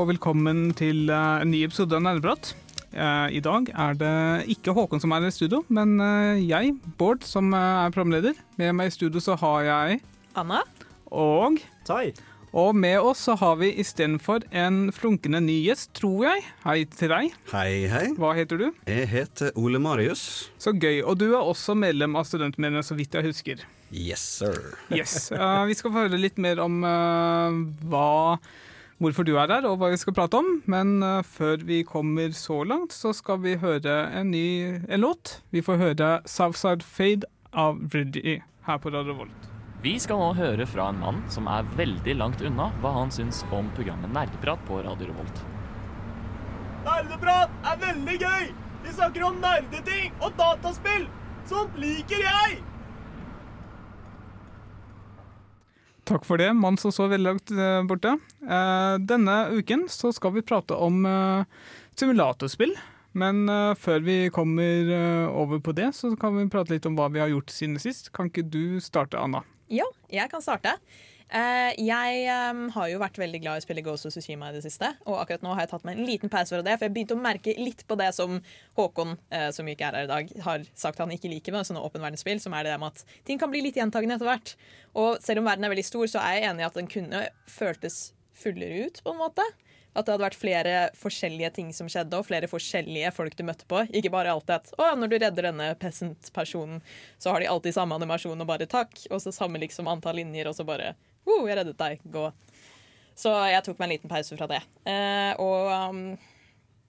Og velkommen til eh, en ny episode av Nerdeprat. Eh, I dag er det ikke Håkon som er i studio, men eh, jeg, Bård, som er programleder. Med meg i studio så har jeg Anna? og Tai. Og med oss så har vi istedenfor en flunkende ny gjest, tror jeg. Hei til deg. Hei, hei. Hva heter du? Jeg heter Ole Marius. Så gøy. Og du er også medlem av Studentmediene, så vidt jeg husker. Yes, sir. Yes. Uh, vi skal få høre litt mer om uh, hva hvorfor du er der, og hva vi skal prate om. Men eh, før vi kommer så langt, så skal vi høre en ny en låt. Vi får høre 'Southside Fade' av Bridgie her på Radio Volt. Vi skal nå høre fra en mann som er veldig langt unna hva han syns om programmet Nerdeprat på Radio Revolt. Nerdeprat er veldig gøy! Vi snakker om nerdeting og dataspill! Sånt liker jeg! Takk for det, mann som så veldig langt eh, borte. Eh, denne uken så skal vi prate om eh, simulatorspill. Men før vi kommer over på det, så kan vi prate litt om hva vi har gjort siden sist. Kan ikke du starte, Anna? Ja, jeg kan starte. Eh, jeg em, har jo vært veldig glad i å spille Ghost of Tsushima i det siste. Og akkurat nå har jeg tatt meg en liten pause fra det, for jeg begynte å merke litt på det som Håkon, eh, som ikke er her i dag, har sagt han ikke liker med sånne åpen verdensspill, som er det med at ting kan bli litt gjentagende etter hvert. Og selv om verden er veldig stor, så er jeg enig i at den kunne føltes fullere ut, på en måte. At det hadde vært flere forskjellige ting som skjedde, og flere forskjellige folk du møtte på. Ikke bare alltid at å, når du redder denne peasant-personen, så har de alltid samme animasjon og bare takk, og så samme liksom antall linjer, og så bare oh, jeg reddet deg, gå. Så jeg tok meg en liten pause fra det. Eh, og um,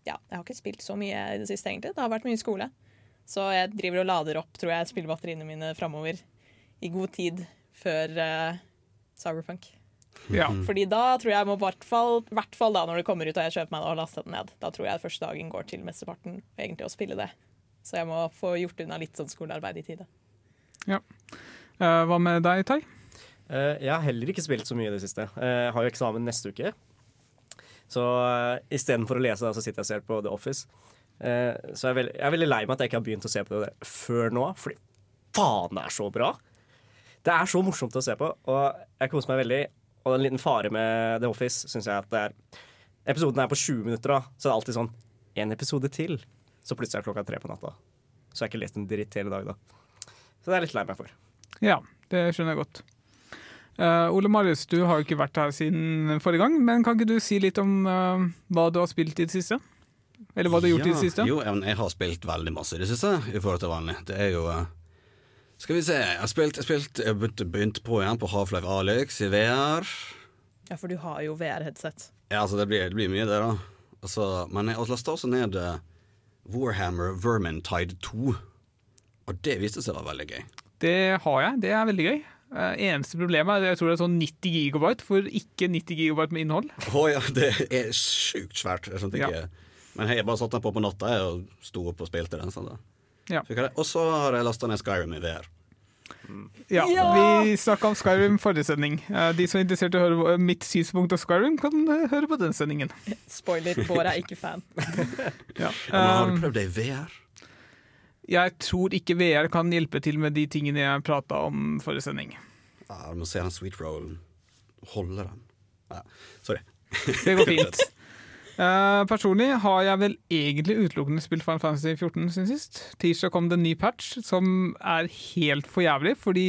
ja, jeg har ikke spilt så mye i det siste, egentlig. Det har vært mye skole. Så jeg driver og lader opp, tror jeg, spillebatteriene mine framover i god tid før eh, Cyberpunk. Ja. Fordi da tror jeg må i hvert fall, hvert fall da når det kommer ut og jeg kjøper meg og laster den ned, da tror jeg første dagen går til mesteparten egentlig å spille det. Så jeg må få gjort unna litt sånn skolearbeid i tide. Eh, hva med deg, Tai? Eh, jeg har heller ikke spilt så mye i det siste. Eh, Jeg har jo eksamen neste uke. Så uh, istedenfor å lese, så sitter jeg og ser på The Office. Eh, så jeg er, veldig, jeg er veldig lei meg at jeg ikke har begynt å se på det før nå, fordi faen, det er så bra! Det er så morsomt å se på, og jeg koser meg veldig. Og en liten fare med The Office syns jeg at det er Episoden er på 20 minutter, da, så det er alltid sånn En episode til. Så plutselig er klokka tre på natta. Så jeg har ikke lest en dritt hele dag, da. Så det er jeg litt lei meg for. Ja, det skjønner jeg godt. Eh, Ole Marius, du har jo ikke vært her siden forrige gang, men kan ikke du si litt om uh, hva du har spilt i det siste? Eller hva du har gjort i det siste? Jo, jeg har spilt veldig masse i det siste i forhold til vanlig. Det er jo eh, Skal vi se. Jeg har spilt, jeg har spilt Jeg begynte, begynte på igjen på Half-Life Alex i VR. Ja, for du har jo VR-headset. Ja, altså, det blir, det blir mye, det, da. Altså, men jeg lasta også ned Warhammer Vermintide 2. Og det viste seg å være veldig gøy. Det har jeg. Det er veldig gøy. Eh, eneste problemet er at jeg tror det er sånn 90 gigabyte for ikke 90 gigabyte med innhold. Å ja, det er sjukt svært. Jeg skjønte ikke Men jeg bare satte den på på natta og sto opp og spilte den. Sånn, da. Ja. Og så har jeg lasta ned Skyrim i VR. Ja, Vi snakka om Skyrim forrige sending. Eh, De som er interessert i å høre mitt synspunkt av Skyrim, kan eh, høre på den sendingen. Spoiler, Bård er ikke fan. Ja. Ja, men har du prøvd det i VR? Jeg tror ikke VR kan hjelpe til med de tingene jeg prata om forrige sending. Ja, du må se den sweet rollen. Holder den. Ja, sorry. Det går fint. Uh, personlig har jeg vel egentlig utelukkende spilt Final Fantasy 14 siden sist. Tirsdag kom det en ny patch som er helt for jævlig, fordi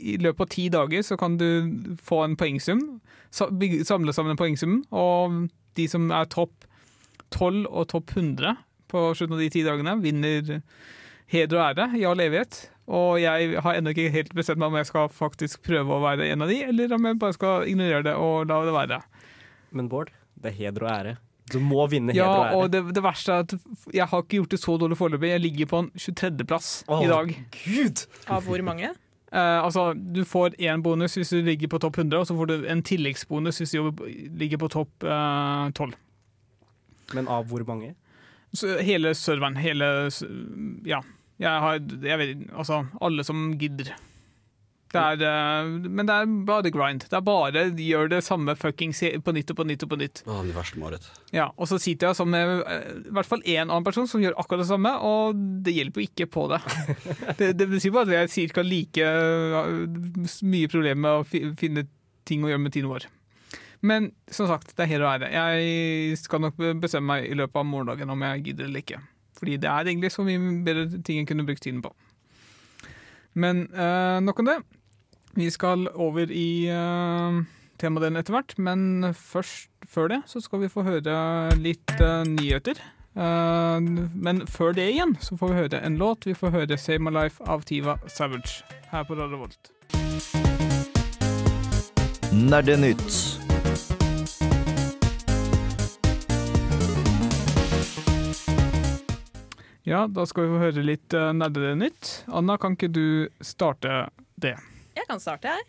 i løpet av ti dager så kan du få en poengsum, samle sammen en poengsum, og de som er topp 12 og topp 100 på slutten av de ti dagene, vinner heder og ære i all evighet. Og jeg har ennå ikke helt bestemt meg om jeg skal faktisk prøve å være en av de, eller om jeg bare skal ignorere det og la det være. Men Bård, det er heder og ære. Du må vinne heder Ja, og ære. og det, det verste er at jeg har ikke gjort det så dårlig foreløpig. Jeg ligger på en 23.-plass oh, i dag. Gud! Av hvor mange? Eh, altså, Du får én bonus hvis du ligger på topp 100, og så får du en tilleggsbonus hvis du ligger på topp eh, 12. Men av hvor mange? Så hele serveren, hele Ja. Jeg har jeg vet, Altså, alle som gidder. Det er, eh, men det er bare grind. Det er bare de gjør det samme fuckings på nytt og på nytt og på nytt. Åh, det verste Marit. Ja, Og så sitter jeg sammen med eh, i hvert fall én annen person som gjør akkurat det samme, og det hjelper jo ikke på det. Det, det betyr bare at jeg har ca. like eh, mye problemer med å finne ting å gjøre med tiden vår. Men som sagt, det er her og være Jeg skal nok bestemme meg i løpet av morgendagen om jeg gidder eller ikke. Fordi det er egentlig så mye bedre ting jeg kunne brukt tiden på. Men eh, nok om det. Vi skal over i uh, temadelen etter hvert, men først, før det så skal vi få høre litt eh, nyheter. Eh, men før det igjen så får vi høre en låt. Vi får høre 'Save My Life' av Tiva Savage her på Radio Volt. Nerdenytt. Ja, da skal vi få høre litt uh, Nerdenytt. Anna, kan ikke du starte det? Jeg kan starte her.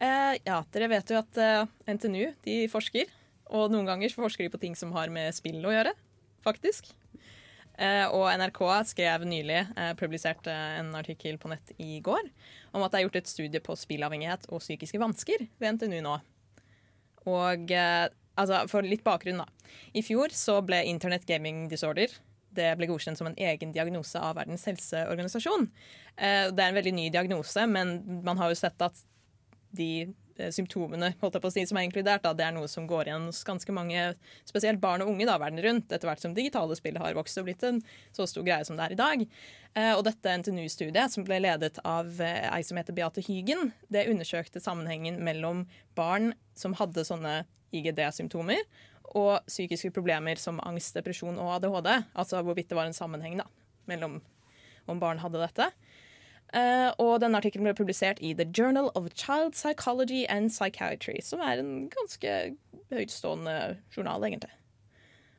Uh, ja, dere vet jo at uh, NTNU de forsker, og noen ganger forsker de på ting som har med spill å gjøre, faktisk. Uh, og NRK skrev nylig, uh, publiserte en artikkel på nett i går, om at det er gjort et studie på spillavhengighet og psykiske vansker ved NTNU nå. Og eh, altså, for litt bakgrunn, da. I fjor så ble Internet Gaming Disorder det ble godkjent som en egen diagnose av Verdens helseorganisasjon. Eh, Det er en veldig ny diagnose, men man har jo sett at de eh, symptomene holdt jeg på å si, som er inkludert, da, det er noe som går igjen hos ganske mange, spesielt barn og unge da, verden rundt, etter hvert som digitale spill har vokst og blitt en så stor greie som det er i dag. Eh, Og dette NTNU-studiet, som ble ledet av ei som heter Beate Hygen, det undersøkte sammenhengen mellom barn som hadde sånne IGD-symptomer, og psykiske problemer som angst, depresjon og ADHD. Altså hvorvidt det var en sammenheng da, mellom om barn hadde dette. Uh, og denne artikkelen ble publisert i The Journal of Child Psychology and Psychiatry, som er en ganske høytstående journal, egentlig.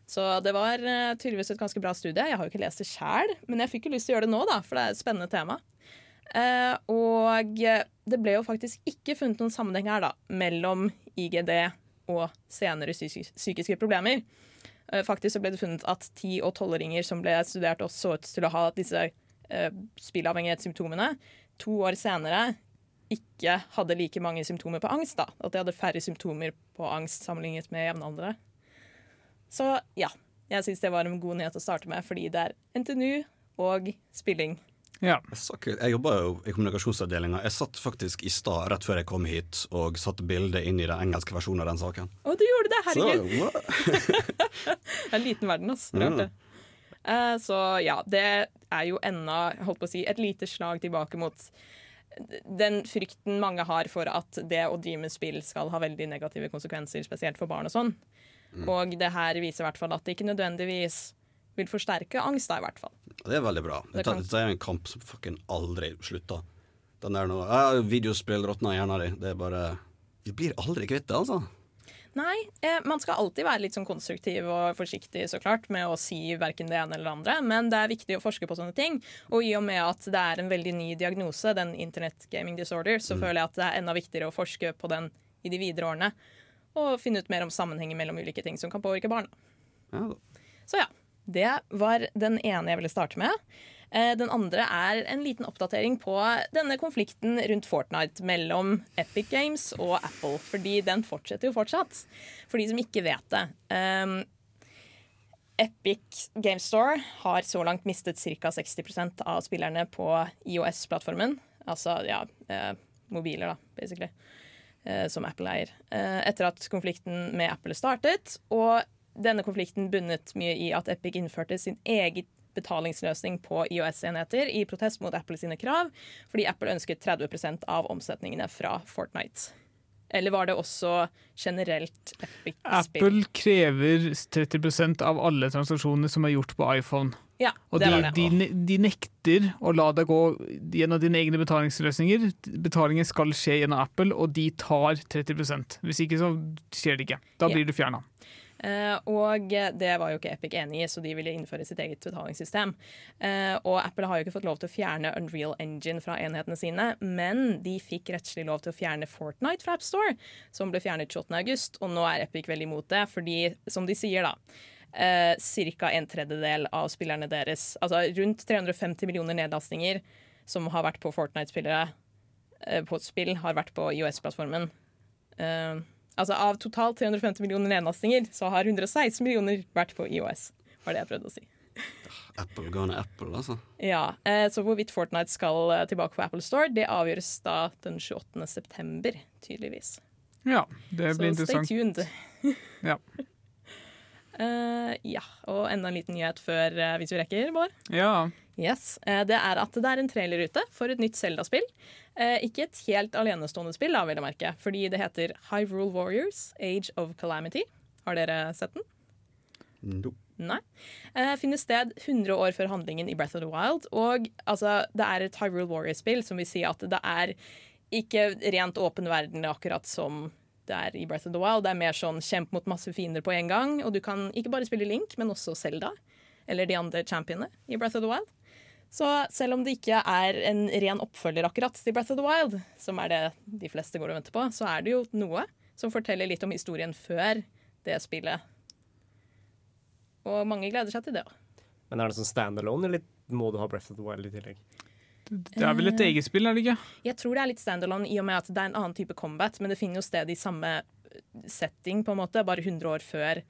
Så det var uh, tydeligvis et ganske bra studie. Jeg har jo ikke lest det sjæl, men jeg fikk jo lyst til å gjøre det nå, da, for det er et spennende tema. Uh, og det ble jo faktisk ikke funnet noen sammenheng her da, mellom IGD og senere psykiske problemer. Eh, Faktisk ble det funnet at 10- og 12-åringer som ble studert også så ut til å ha disse eh, spillavhengighetssymptomene, to år senere ikke hadde like mange symptomer på angst. da. At de hadde færre symptomer på angst sammenlignet med jevnaldrende. Så ja, jeg syns det var en god nyhet å starte med, fordi det er NTNU og spilling. Ja. Jeg, sa jeg jobba jo i kommunikasjonsavdelinga. Jeg satt faktisk i stad rett før jeg kom hit og satte bildet inn i den engelske versjonen av den saken. Å, du gjorde det! Herregud! Det er en liten verden, ass. Rart, det. Eh, så ja, det er jo enda holdt på å si, et lite slag tilbake mot den frykten mange har for at det å drive med spill skal ha veldig negative konsekvenser, spesielt for barn og sånn. Og det her viser i hvert fall at det ikke nødvendigvis vil forsterke angst, da, i hvert fall. Det er veldig bra. Det Dette, det er en kamp som fucking aldri slutter. Den der nå ja, Videospill råtner i hjernen din. Det er bare Vi blir aldri kvitt det, altså. Nei, eh, man skal alltid være litt sånn konstruktiv og forsiktig så klart med å si verken det ene eller det andre, men det er viktig å forske på sånne ting. Og i og med at det er en veldig ny diagnose, den Internet Gaming Disorder, så føler jeg at det er enda viktigere å forske på den i de videre årene. Og finne ut mer om sammenhengen mellom ulike ting som kan påvirke barna. Ja. Så ja, det var den ene jeg ville starte med. Eh, Den andre er en liten oppdatering på denne konflikten rundt Fortnite mellom Epic Games og Apple. Fordi den fortsetter jo fortsatt, for de som ikke vet det. Um, Epic Game Store har så langt mistet ca. 60% av spillerne på IOS-plattformen. Altså ja, eh, mobiler, da, basically. Eh, som Apple eier. Eh, etter at konflikten med Apple startet. Og denne konflikten bunnet mye i at Epic innførte sin egen betalingsløsning på IOS-enheter i protest mot Apple sine krav, fordi Apple ønsket 30% av omsetningene fra Fortnite. Eller var det også generelt Epic-spill? Apple krever 30% av alle transaksjoner som er gjort på iPhone. Ja, Og det de, de, de nekter å la deg gå gjennom dine egne betalingsløsninger. Betalingen skal skje gjennom Apple, og de tar 30% Hvis ikke så skjer det ikke. Da Ja. blir du fjerna. Eh, og det var jo ikke Epic enig i, så de ville innføre sitt eget betalingssystem. Eh, og Apple har jo ikke fått lov til å fjerne Unreal Engine fra enhetene sine, men de fikk rettslig lov til å fjerne Fortnite fra AppStore, som ble fjernet 28. august, og nå er Epic veldig imot det, fordi, som de sier, da eh, ca. en tredjedel av spillerne deres. Altså rundt 350 millioner nedlastninger som har vært på Fortnite-spillere eh, på spill, har vært på IOS-plattformen. Eh, altså av totalt 350 millioner nedlastinger så har 116 millioner vært på IOS. Var det jeg prøvde å si. Apple gone Apple, altså. Ja, eh, Så hvorvidt Fortnite skal eh, tilbake på Apple Store, det avgjøres da den 28. september, tydeligvis. Ja, det blir Så stay tuned. Ja. Uh, ja, og enda en liten nyhet før, hvis vi rekker, Bård. Ja. Yes. Eh, det er at det er en trailer ute for et nytt Zelda-spill. Eh, ikke et helt alenestående spill, da, vil jeg merke, fordi det heter Hyrule Warriors Age of Calamity. Har dere sett den? No. Nei. Eh, finner sted 100 år før handlingen i Breath of the Wild. Og altså, det er et Hyrule Warriors-spill som vil si at det er ikke rent åpen verden akkurat som det er i Breath of the Wild. Det er mer sånn kjemp mot masse fiender på en gang. Og du kan ikke bare spille Link, men også Zelda. Eller de andre championene i Breath of the Wild. Så selv om det ikke er en ren oppfølger akkurat til Breath of the Wild, som er det de fleste går og venter på, så er det jo noe som forteller litt om historien før det spillet. Og mange gleder seg til det òg. Men er det sånn standalone, eller må du ha Breath of the Wild i tillegg? Det er vel et eget spill, er det ikke? Jeg tror det er litt standalone i og med at det er en annen type combat, men det finner jo sted i samme setting, på en måte, bare 100 år før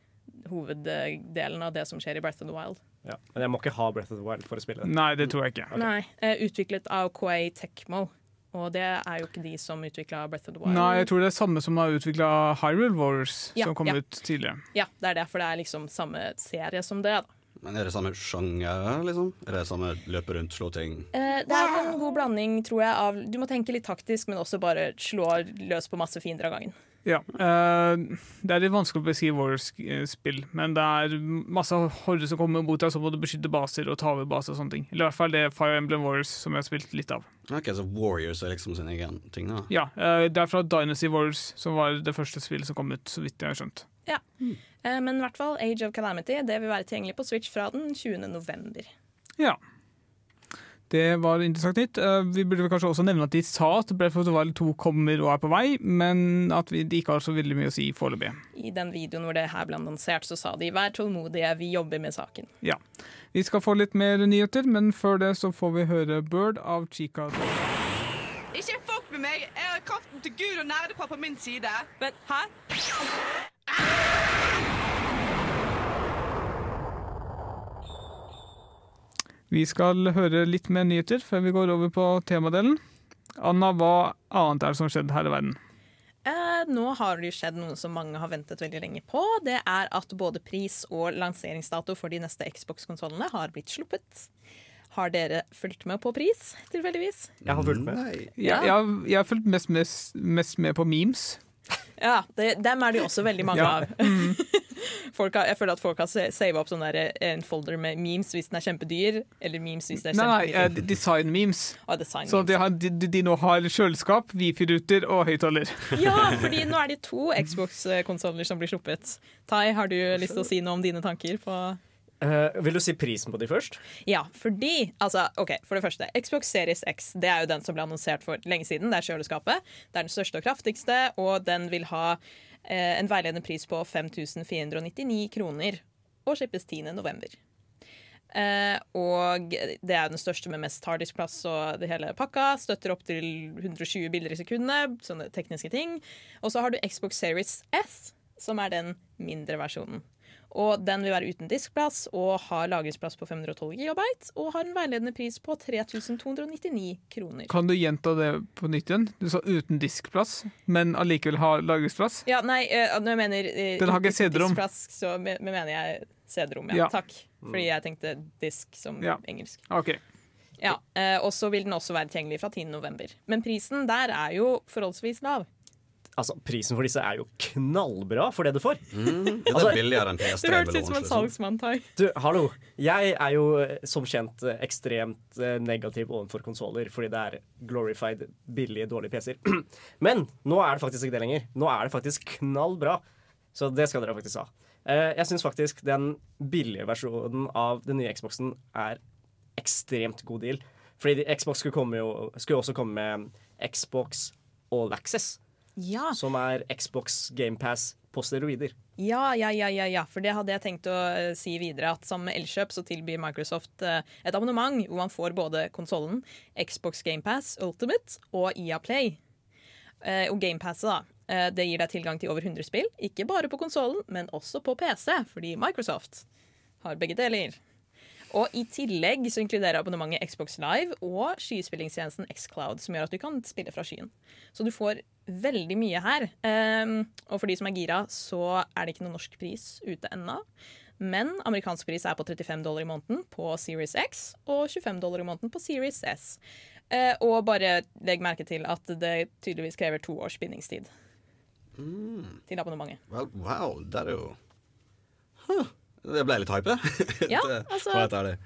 hoveddelen av det som skjer i Breath of the Wild. Ja. Men jeg må ikke ha Breath of the Wild for å spille det. Nei, det tror jeg ikke. Nei, eh, Utviklet av Koei Tecmo. Og det er jo ikke de som utvikla Breath of the Wild. Nei, jeg tror det er samme som har utvikla Hyrule Wars, Ja, som kom ja. ut tidligere. Ja, det er det, for det er liksom samme serie som det. da. Men er det samme sjanger, liksom? Er det samme løpe rundt, slå ting? Eh, det er en god blanding, tror jeg, av Du må tenke litt taktisk, men også bare slå løs på masse fiender av gangen. Ja. eh, det er litt vanskelig å beskrive Warriors-spill, men det er masse horder som kommer mot deg, så må du beskytte baser og ta over baser og sånne ting. Eller i hvert fall det er Fire Emblem Warriors som jeg har spilt litt av. Ok, Så Warriors er liksom sin egen ting, da? Ja, eh, Det er fra Dynasty Warriors, som var det første spillet som kom ut, så vidt jeg har skjønt. Eh, men i hvert fall Age of Calamity det vil være tilgjengelig på Switch fra den 20. november. Ja. Det var interessant nytt. Eh, Vi burde kanskje også nevne at de sa at the Wild 2 kommer og er på vei, men at vi, de ikke har så veldig mye å si foreløpig. I den videoen hvor det her ble annonsert, så sa de 'vær tålmodige, vi jobber med saken'. Ja. Vi skal få litt mer nyheter, men før det så får vi høre Bird av Chica. Ikke fuck med meg! Jeg har kraften til Gud og nerdepar på min side. Men hæ? Vi skal høre litt mer nyheter før vi går over på temadelen. Anna, hva annet er det som har skjedd her i verden? Eh, nå har det jo skjedd noe som mange har ventet veldig lenge på. Det er at både pris og lanseringsdato for de neste Xbox-konsollene har blitt sluppet. Har dere fulgt med på pris, tilfeldigvis? Jeg har fulgt med. Nei. Jeg, jeg, har- jeg har fulgt mest, mest, mest med på memes. Ja, det, dem er det jo også veldig mange Ja. av. Folk har, jeg føler at folk har sava opp sånn der, en folder med memes hvis den er kjempedyr, eller memes hvis det er Nei, nei, eh, design-memes. Ah, design Så de, har, de, de nå har kjøleskap, wifi-ruter og høyttaler. Ja, fordi nå er det to Xbox-konsoller som blir sluppet. Tai, har du lyst til å si noe om dine tanker på Uh, vil du si prisen på de først? Ja, fordi altså, ok, For det første, Xbox Series X det er jo den som ble annonsert for lenge siden. Det er kjøleskapet. Det er den største og kraftigste, og den vil ha eh, en veiledende pris på 5499 kroner og slippes 10. november. Eh, og det er den største med mest harddiskplass og det hele pakka. Støtter opp til 120 bilder i sekundet, sånne tekniske ting. Og så har du Xbox Series S, som er den mindre versjonen. Og den vil være uten diskplass og har lagringsplass på 512 GB og har en veiledende pris på 3299 kroner. Kan du gjenta det på nytt igjen? Du sa uten diskplass, men allikevel har lagringsplass? Ja, nei, eh, når jeg mener eh, Den har ikke CD-rom. diskplass, så me- me- mener jeg CD-rom, ja. Ja. Takk. Fordi jeg tenkte disk som Ja. engelsk. Okay. Ja, eh, Og så vil den også være tilgjengelig fra 10. november. Men prisen der er jo forholdsvis lav. Altså, Prisen for disse er jo knallbra for det du får. Mm, det Altså, er billigere enn PS3. Det hørtes ut som en salgsmann, Takk. Du, hallo. Jeg er jo eh, som kjent eh, ekstremt eh, negativ overfor konsoller fordi det er glorified, billige, dårlige PC-er. Men nå er det faktisk ikke det lenger. Nå er det faktisk knallbra. Så det skal dere faktisk ha. Eh, Jeg syns faktisk den billige versjonen av den nye Xboxen er ekstremt god deal. Fordi Xbox skulle, komme jo, skulle også komme med Xbox All Access, Ja. som er Xbox GamePass på steroider. Ja, ja, ja, ja, ja, for det hadde jeg tenkt å eh, si videre. At med Elkjøp så tilbyr Microsoft eh, et abonnement hvor man får både konsollen, Xbox GamePass Ultimate og IA Play. Eh, og GamePasset da, det gir deg tilgang til over 100 spill. Ikke bare på konsollen, men også på PC, fordi Microsoft har begge deler. Og i tillegg så inkluderer abonnementet Xbox Live og skyspillingstjenesten Xcloud, som gjør at du kan spille fra skyen. Så du får veldig mye her. Um, og for de som er gira, så er det ikke noen norsk pris ute ennå. Men amerikansk pris er på 35 dollar i måneden på Series X og 25 dollar i måneden på Series S. Eh, og bare legg merke til at det tydeligvis krever to års bindingstid til abonnementet. Well, wow, det er jo huh. Det ble litt hype. Ja, altså- være.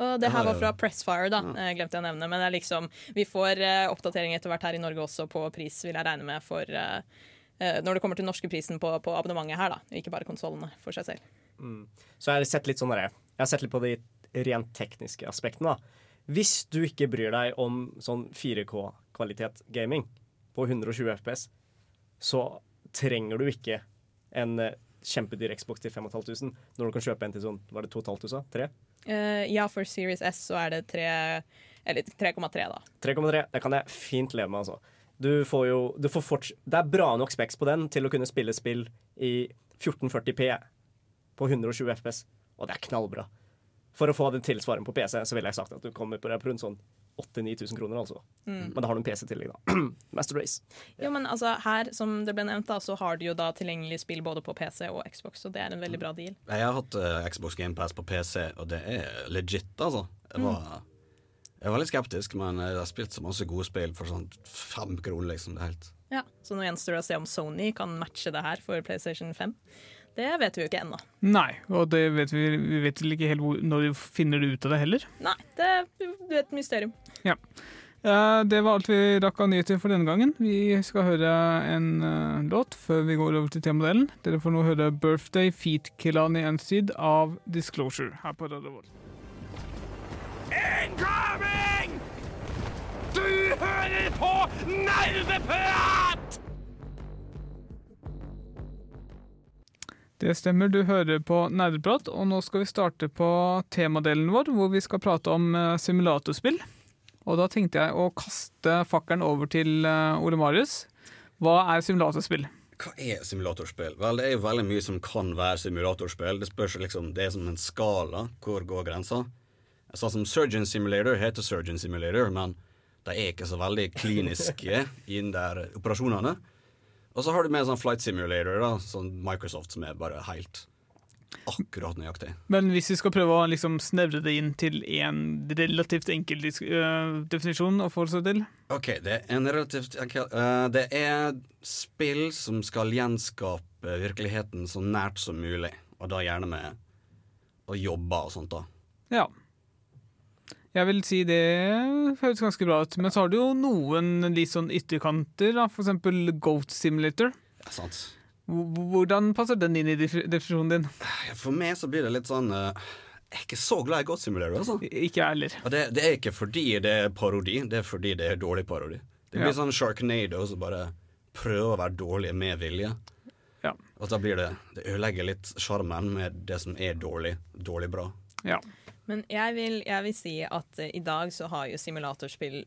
Og det her var fra Pressfire, da, Jeg glemte jeg å nevne. Men det er liksom, vi får eh, oppdatering etter hvert her i Norge også på pris, vil jeg regne med, for eh, eh, når det kommer til norskeprisen på, på abonnementet her, da. Ikke bare konsollene for seg selv. Så jeg har sett litt sånn der, Jeg har sett litt på de rent tekniske aspektene. da. Hvis du ikke bryr deg om sånn 4K-kvalitet gaming på 120 FPS, så trenger du ikke en eh, kjempedyr Xbox til 5500 når du kan kjøpe en til sånn Var det 2500? 3? Uh, ja, for Series S så er det tre Eller 3,3, da. 3,3. Det kan jeg fint leve med, altså. Du får jo du får forts Det er bra nok specs på den til å kunne spille spill i 1440P på 120 FPS, og det er knallbra. For å få den tilsvaren på PC, så ville jeg sagt at du kommer på, på rundt sånn 8000-9000 kroner, altså. Men da har du en PC i tillegg, da. Master Race. Jo, men altså, her, som det ble nevnt, da, så har du jo da tilgjengelig spill både på PC og Xbox, så det er en veldig bra deal. Jeg har hatt uh, Xbox GamePass på PC, og det er legit, altså. Jeg var, jeg var litt skeptisk, men jeg har spilt så masse gode spill for sånn fem kroner, liksom. Det er helt Ja, Så nå gjenstår det å se om Sony kan matche det her for PlayStation 5. Det vet vi jo ikke ennå. Nei, og det vet vi, vi vet vel ikke helt hvor, når vi finner det ut av det heller. Nei, det er et mysterium. Ja. Det var alt vi rakk av nyheter for denne gangen. Vi skal høre en eh, låt før vi går over til temamodellen. Dere får nå høre 'Birthday Feet Kilani Sid' av Disclosure her på Radio Volt. Incoming! Du hører på Nerdeprat! Det stemmer, du hører på Nerdeprat, og nå skal vi starte på temadelen vår, hvor vi skal prate om eh, simulatorspill. Og da tenkte jeg å kaste fakkelen over til eh, Ole Marius. Hva er simulatorspill? Hva er simulatorspill? Vel, det er jo veldig mye som kan være simulatorspill. Det spørs liksom, det er som en skala. Hvor går grensa? sa som Surgeon Simulator heter Surgeon Simulator, men de er ikke så veldig kliniske i de der operasjonene. Og så har du med sånn Flight Simulator, da, sånn Microsoft, som er bare helt akkurat nøyaktig. Men hvis vi skal prøve å liksom snevre det inn til en relativt enkel øh, definisjon å forholde seg til Ok, det er en relativt enkel uh, Det er spill som skal gjenskape virkeligheten så nært som mulig, og da gjerne med å jobbe og sånt, da. Ja. Jeg vil si det høres ganske bra ut. Men så har du jo noen litt sånn ytterkanter, da. For eksempel Goat Simulator. Ja, sant. Hvordan passer den inn i defi- definisjonen din? For meg så blir det litt sånn eh, Jeg er ikke så glad i Goat Simulator, altså. Ikke heller. Og det, det er ikke fordi det er parodi, det er fordi det er dårlig parodi. Det blir Ja. sånn Sharknado som bare prøver å være dårlig med vilje. Ja. Og da blir det Det ødelegger litt sjarmen med det som er dårlig, dårlig bra. Ja. Men jeg vil, jeg vil si at eh, i dag så har jo simulatorspill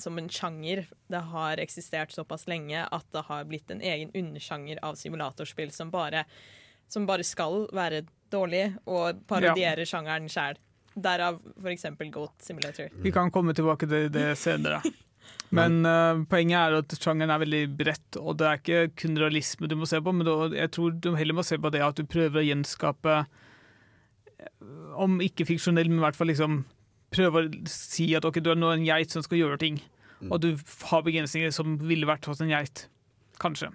som en sjanger Det har eksistert såpass lenge at det har blitt en egen undersjanger av simulatorspill som bare, som bare skal være dårlig og parodiere sjangeren sjæl. Derav f.eks. Goat Simulator. Vi kan komme tilbake til det senere. Men uh, poenget er at sjangeren er veldig bredt, og det er ikke kun realisme du må se på, men da- jeg tror du heller må se på det at du prøver å gjenskape Om ikke fiksjonell, men i hvert fall liksom prøve å si at okay, du er nå en geit som skal gjøre ting, og du har begrensninger som ville vært hos en geit. Kanskje.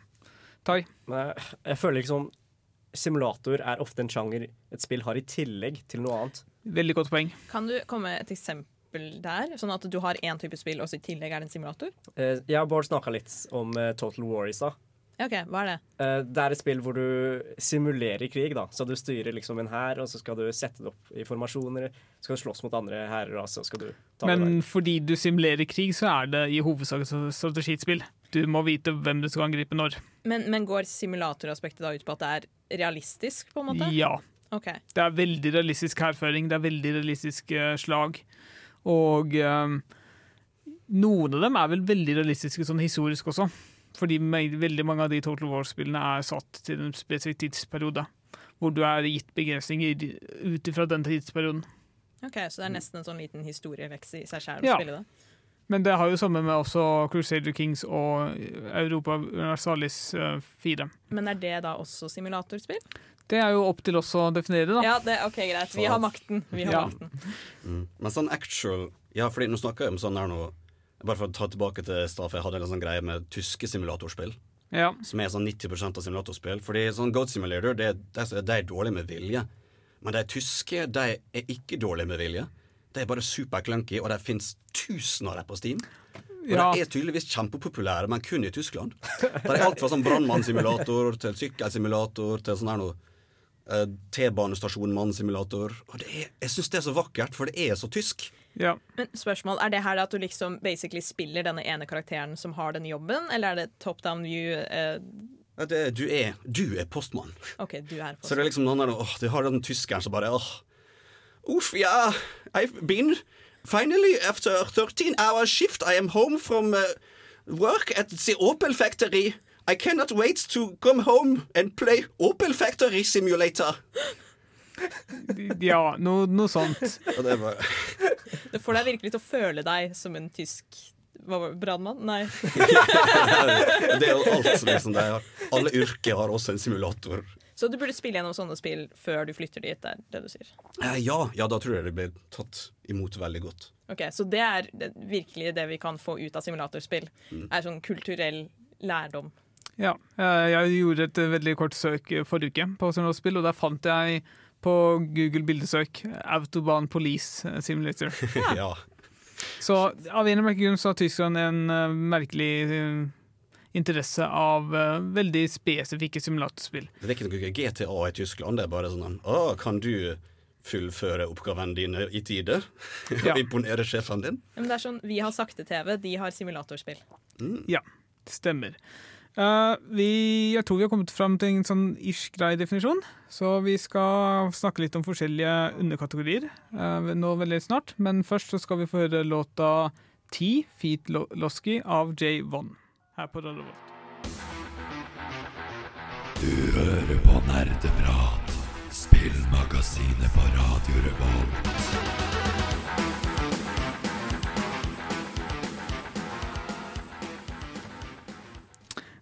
Tai? Jeg, føler liksom Simulator er ofte en sjanger et spill har i tillegg til noe annet. Veldig godt poeng. Kan du komme med et eksempel der? Sånn at du har én type spill, og så i tillegg er det en simulator? Eh, jeg og Bård snakka litt om eh, Total War i stad. OK, hva er det? Eh, Det er et spill hvor du simulerer krig. da Så du styrer liksom en hær, og så skal du sette det opp i formasjoner. Så skal du slåss mot andre hærer, og så skal du ta det Men der. fordi du simulerer krig, så er det i hovedsak et strategispill. Du Du må vite hvem du skal angripe når. Men, men går simulatoraspektet da ut på at det er realistisk, på en måte? Ja. Okay. Det er veldig realistisk hærføring, det er veldig realistisk eh, slag. Og eh, noen av dem er vel veldig realistiske sånn historisk også. Fordi veldig mange av de Total War-spillene er satt til en spesifikk tidsperiode. Hvor du er gitt begrensninger ut ifra den tidsperioden. ok, Så det er nesten en sånn liten historielekse i seg sjøl å Ja. spille det? Men det har jo samme med også Crusader Kings og Europa Universalis eh, 4. Men er det da også simulatorspill? Det er jo opp til oss å definere, da. Ja, det, ok, greit. Vi har makten. Vi har Ja. makten. Mm. Men sånn actual Ja, fordi nå snakker jeg om sånn her nå Bare for å ta tilbake til stad, for jeg hadde en sånn greie med tyske simulatorspill. Ja. Som er sånn 90% av simulatorspill. Fordi sånn Goat Simulator, det, det, er- de er dårlige med vilje. Men de tyske, de er ikke dårlige med vilje. De er bare superclunky, og det fins tusen av dem på Steam. Og Ja. de er tydeligvis kjempepopulære, men kun i Tyskland. Det er alt fra sånn brannmannssimulator til sykkelsimulator til sånn her noe eh, T-banestasjon-mannsimulator. Og det er, jeg syns det er så vakkert, for det er så tysk. Ja. Men spørsmål, Er det her at du liksom basically spiller denne ene karakteren som har den jobben, eller er det top down view? eh, Ja, Det, du, er, du er postmann. OK, du er postmann. Så det er liksom noen der, åh, Du har den tyskeren som bare åh, Uff, ja, I've been Finally, after 13 hour shift, I am home from uh, work at the Opel factory. I cannot wait to come home and play Opel Factory Simulator. ja noe, noe sånt. Ja, det bare, Det får deg virkelig til å føle deg som en tysk brannmann? Nei. det er jo alt som liksom det er. Alle yrker har også en simulator. Så du burde spille gjennom sånne spill før du flytter dit, det er det du sier. Eh, ja, ja, da tror jeg det blir tatt imot veldig godt. Ok, Så det er det- virkelig det vi kan få ut av simulatorspill. Er sånn kulturell lærdom. Ja, eh, jeg gjorde et veldig kort søk forrige uke på simulatorspill, og der fant jeg på Google bildesøk Autobahn Police eh, Simulator. Ja. Så av en eller annen grunn så har Tyskland en uh, merkelig uh, interesse av uh, veldig spesifikke simulatorspill. Det er ikke noe GTA i Tyskland. Det er bare sånn Å, kan du fullføre oppgavene dine i tide? Ja. Og imponere sjefen din? Men det er sånn, Vi har sakte-TV, de har simulatorspill. Ja, stemmer. Eh, vi, jeg tror vi har kommet fram til en sånn ish grei definisjon, så vi skal snakke litt om forskjellige underkategorier uh, nå veldig snart. Men først så skal vi få høre låta T, Feet Lo- Losky av J1 her på Radio Volt. Du hører på Nerdeprat, spillmagasinet på Radio Revolt.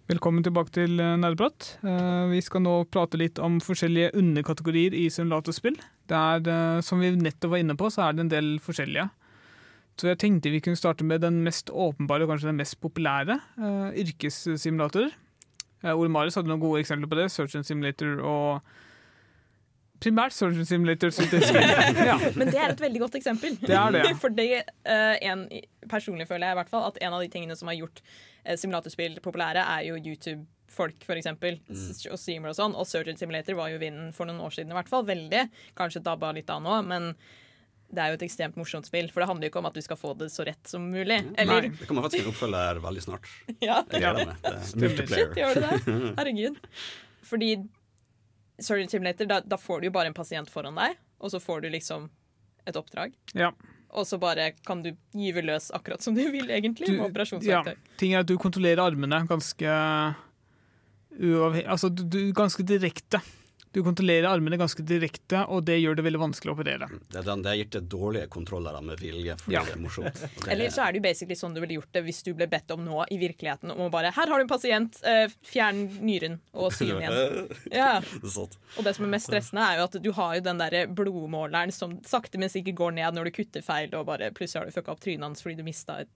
Velkommen tilbake til eh, Nerdeprat. Eh, Vi skal nå prate litt om forskjellige underkategorier i simulatorspill. Det er, eh, som vi nettopp var inne på, så er det en del forskjellige. Så jeg tenkte vi kunne starte med den mest åpenbare og kanskje den mest populære. yrkessimulatorer. Ole Marius hadde noen gode eksempler på det. Search and Simulator og Primært Surgeon Simulator. ja. Men det er et veldig godt eksempel. Det er det, ja. For det, uh, en, personlig føler jeg i hvert fall at en av de tingene som har gjort uh, simulatorspill populære, er jo YouTube-folk, for eksempel. s- Og streamer og sånn. Og Surgeon Simulator var jo vinden for noen år siden i hvert fall. Veldig. Kanskje dabba litt av nå, men det er jo et ekstremt morsomt spill. For det handler jo ikke om at du skal få det så rett som mulig. Eller Nei. Det kommer faktisk en oppfølger veldig snart. Ja. Jeg gleder meg. Det er multiplayer. Shit, gjør det det? Herregud. Fordi Surgeon Simulator, da, da får du jo bare en pasient foran deg, og så får du liksom et oppdrag. Ja. Og så bare kan du gyve løs akkurat som du vil, egentlig, med ja, ting er at du kontrollerer armene ganske uavhengig Altså du, du, ganske direkte. Du kontrollerer armene ganske direkte, og det gjør det veldig vanskelig å operere. Det den, det er gitt til dårlige kontrollere med vilje fordi Ja. det er morsomt. Det Eller så er det jo basically sånn du ville gjort det hvis du ble bedt om nå i virkeligheten om å bare Her har du en pasient, eh, fjern nyren og sy den igjen. Ja. Er. Og det som er mest stressende, er jo at du har jo den der blodmåleren som sakte, men sikkert går ned når du kutter feil, og bare plutselig har du fucka opp trynet hans fordi du mista et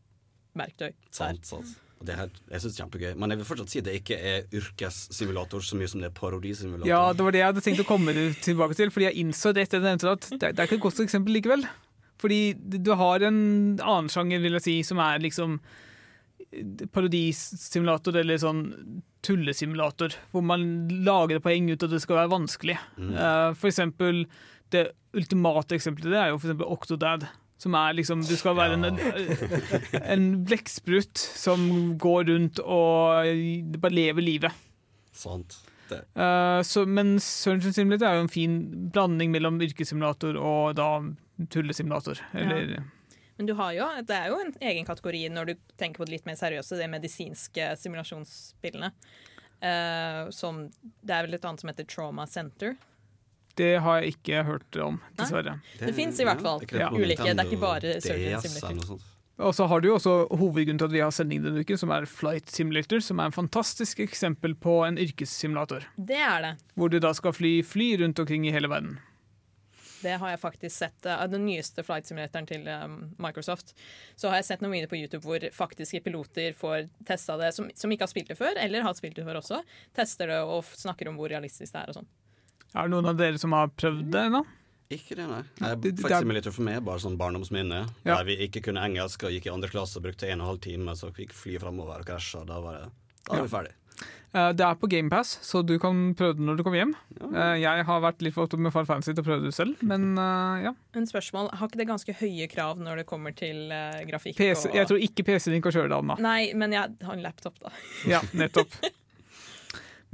verktøy. Sant, sant. Det her, jeg synes det er kjempegøy. Men jeg vil fortsatt si det ikke er yrkessimulator så mye som det er parodisimulator. Ja, det var det jeg hadde tenkt å komme tilbake til, fordi jeg innså rett etter nevnte at det, det er ikke et godt eksempel likevel. Fordi du har en annen sjanger, vil jeg si, som er liksom parodisimulator eller sånn tullesimulator, hvor man lager poeng ut av at det skal være vanskelig. Eh, for eksempel, det ultimate eksempelet det er jo for eksempel Octodad, Som er liksom Du skal være en, en blekksprut som går rundt og bare lever livet. Sant. Det. Eh, så, men Surgeon Simulator er jo en fin blanding mellom yrkessimulator og da tullesimulator. Eller Men du har jo, det er jo en egen kategori når du tenker på det litt mer seriøse, de medisinske simulasjonsspillene. Uh, som, det er vel et annet som heter Trauma Center. Det har jeg ikke hørt om, dessverre. Det fins i hvert fall ja. ulike. Det er ikke bare Surgeon Simulator. Og så har du jo også hovedgrunnen til at vi har sending denne uken, som er Flight Simulator, som er en fantastisk eksempel på en yrkessimulator. Det er det. Hvor du da skal fly fly rundt omkring i hele verden. Det har jeg faktisk sett. eh, Av den nyeste flight simulatoren til um, Microsoft, så har jeg sett noen videoer på YouTube hvor faktiske piloter får testa det, som, som ikke har spilt det før, eller har spilt det før også, tester det og snakker om hvor realistisk det er og sånn. Er det noen av dere som har prøvd det ennå? Ikke det, nei. Jeg, Simulator for meg er bare sånn barndomsminne. Ja. Der vi ikke kunne engelsk og gikk i andre klasse og brukte en og en halv time, så fikk fly framover og krasja. Da var, det, da var vi ferdig. Eh, Det er på GamePass, så du kan prøve det når du kommer hjem. Eh, Jeg har vært litt for opptatt med Far Fancy til å prøve det selv, men eh, ja. En spørsmål, Har ikke det ganske høye krav når det kommer til grafikk? PC, og... jeg tror ikke PC-en din kan kjøre det, Anna. Nei, men jeg har en laptop, da. Ja, nettopp.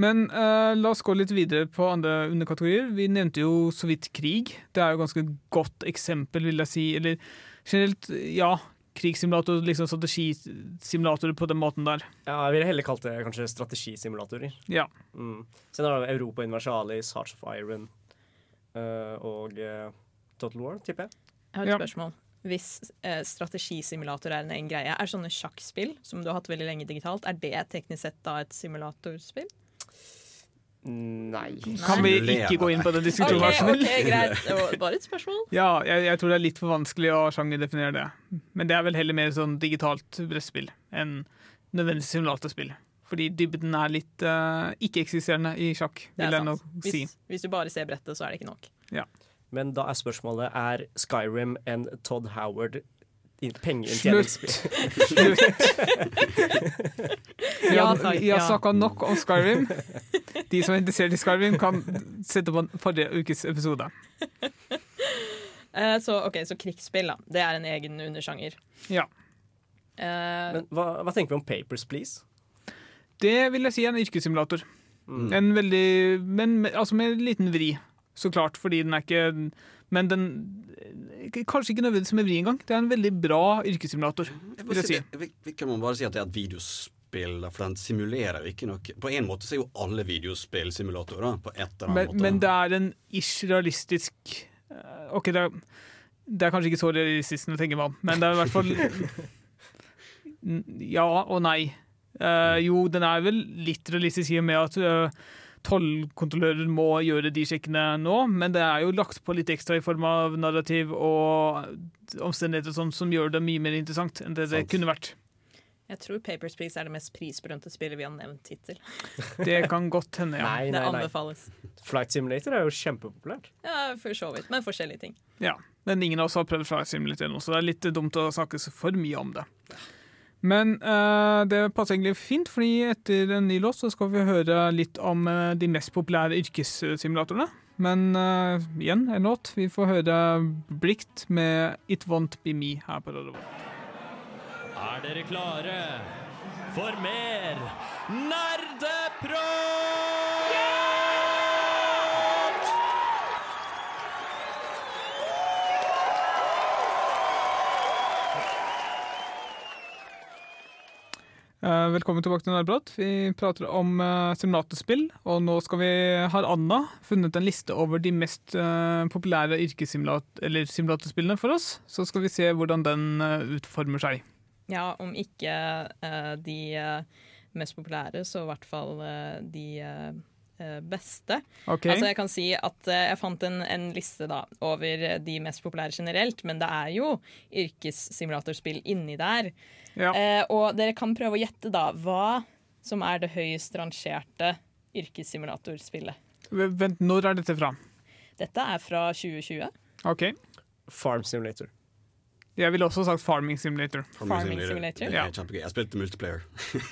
Men uh, la oss gå litt videre på andre underkategorier. Vi nevnte jo så vidt krig. Det er jo ganske godt eksempel, vil jeg si. Eller generelt, ja. Krigssimulator, liksom strategisimulatorer på den måten der. Ja, jeg ville heller kalt det kanskje strategisimulatorer. Ja. Mm. Sen har vi Europa Universalis, Hearts of Iron uh, og uh, Total War, tipper jeg. Jeg har et Ja. spørsmål. Hvis eh, strategisimulator er en egen greie, er sånne sjakkspill som du har hatt veldig lenge digitalt, er det teknisk sett da et simulatorspill? Nei. Kan vi ikke gå inn på den diskusjonen? vær så snill? greit. Det var bare et spørsmål. Ja, jeg, jeg tror det er litt for vanskelig å sjangerdefinere det. Men det er vel heller mer sånn digitalt brettspill enn nødvendigvis simulatorspill. Fordi dybden er litt uh, ikke-eksisterende i sjakk, vil jeg nok si. Hvis, hvis du bare ser brettet, så er det ikke nok. Men da er spørsmålet er Skyrim en Todd Howard pengeinntjeningsspill. Slutt! Slutt. Vi Ja, har, takk, vi har ja. snakka nok om Skyrim. De som er interessert i Skyrim, kan sette på forrige ukes episode. Eh, så, ok, så krigsspill, da. Det er en egen undersjanger. Ja. Eh, Men hva, hva tenker vi om Papers, Please? Det vil jeg si er en yrkessimulator. Mm. En veldig Men altså med en liten vri, så klart, fordi den er ikke Men den Kanskje ikke nødvendigvis med vri engang. Det er en veldig bra yrkessimulator, vil jeg si. vi, vi kan man bare si at det er et videospill, for den simulerer jo ikke noe På en måte så er jo alle videospill simulatorer, på et eller annet Men, måte. men det er en ish realistisk eh, OK, det er, det er kanskje ikke så realistisk når jeg tenker meg om, men det er i hvert fall Ja og nei. Uh, jo, den er vel litt realistisk i og med at uh, tollkontrollører må gjøre de sjekkene nå, men det er jo lagt på litt ekstra i form av narrativ og omstendigheter sånn som gjør det mye mer interessant enn det det kunne vært. Jeg tror Papers, Please er det mest prisbelønte spillet vi har nevnt hittil. Det kan godt hende, ja. Nei, Det nei, nei. anbefales. Flight Simulator er jo kjempepopulært. Ja, for så vidt. Men forskjellige ting. Ja, men ingen av oss har prøvd Flight Simulator ennå, så det er litt dumt å snakke så for mye om det. Men uh, det passer egentlig fint, fordi etter en ny låt så skal vi høre litt om uh, de mest populære yrkessimulatorene. Men uh, igjen en låt. Vi får høre Brikt med It Won't Be Me her på Radio Revolt. Er dere klare for mer nerdeprat? Eh, velkommen tilbake til Nerdprat. Vi prater om uh, simulatorspill, og nå vi, har Anna funnet en liste over de mest eh, populære yrkessimulat- eller simulatorspillene for oss. Så skal vi se hvordan den eh, utformer seg. Ja, om ikke eh, de eh, mest populære, så i hvert fall eh, de beste. Okay. Altså Jeg kan si at jeg fant en, en liste da over de mest populære generelt, men det er jo yrkessimulatorspill inni der. ja. Eh, og dere kan prøve å gjette da hva som er det høyest rangerte yrkessimulatorspillet. Vent, når er dette fra? Dette er fra 2020. Ok. Farm Simulator. Jeg ville også sagt Farming Simulator. Farming Simulator. Det er kjempegøy. Jeg spilte multiplayer.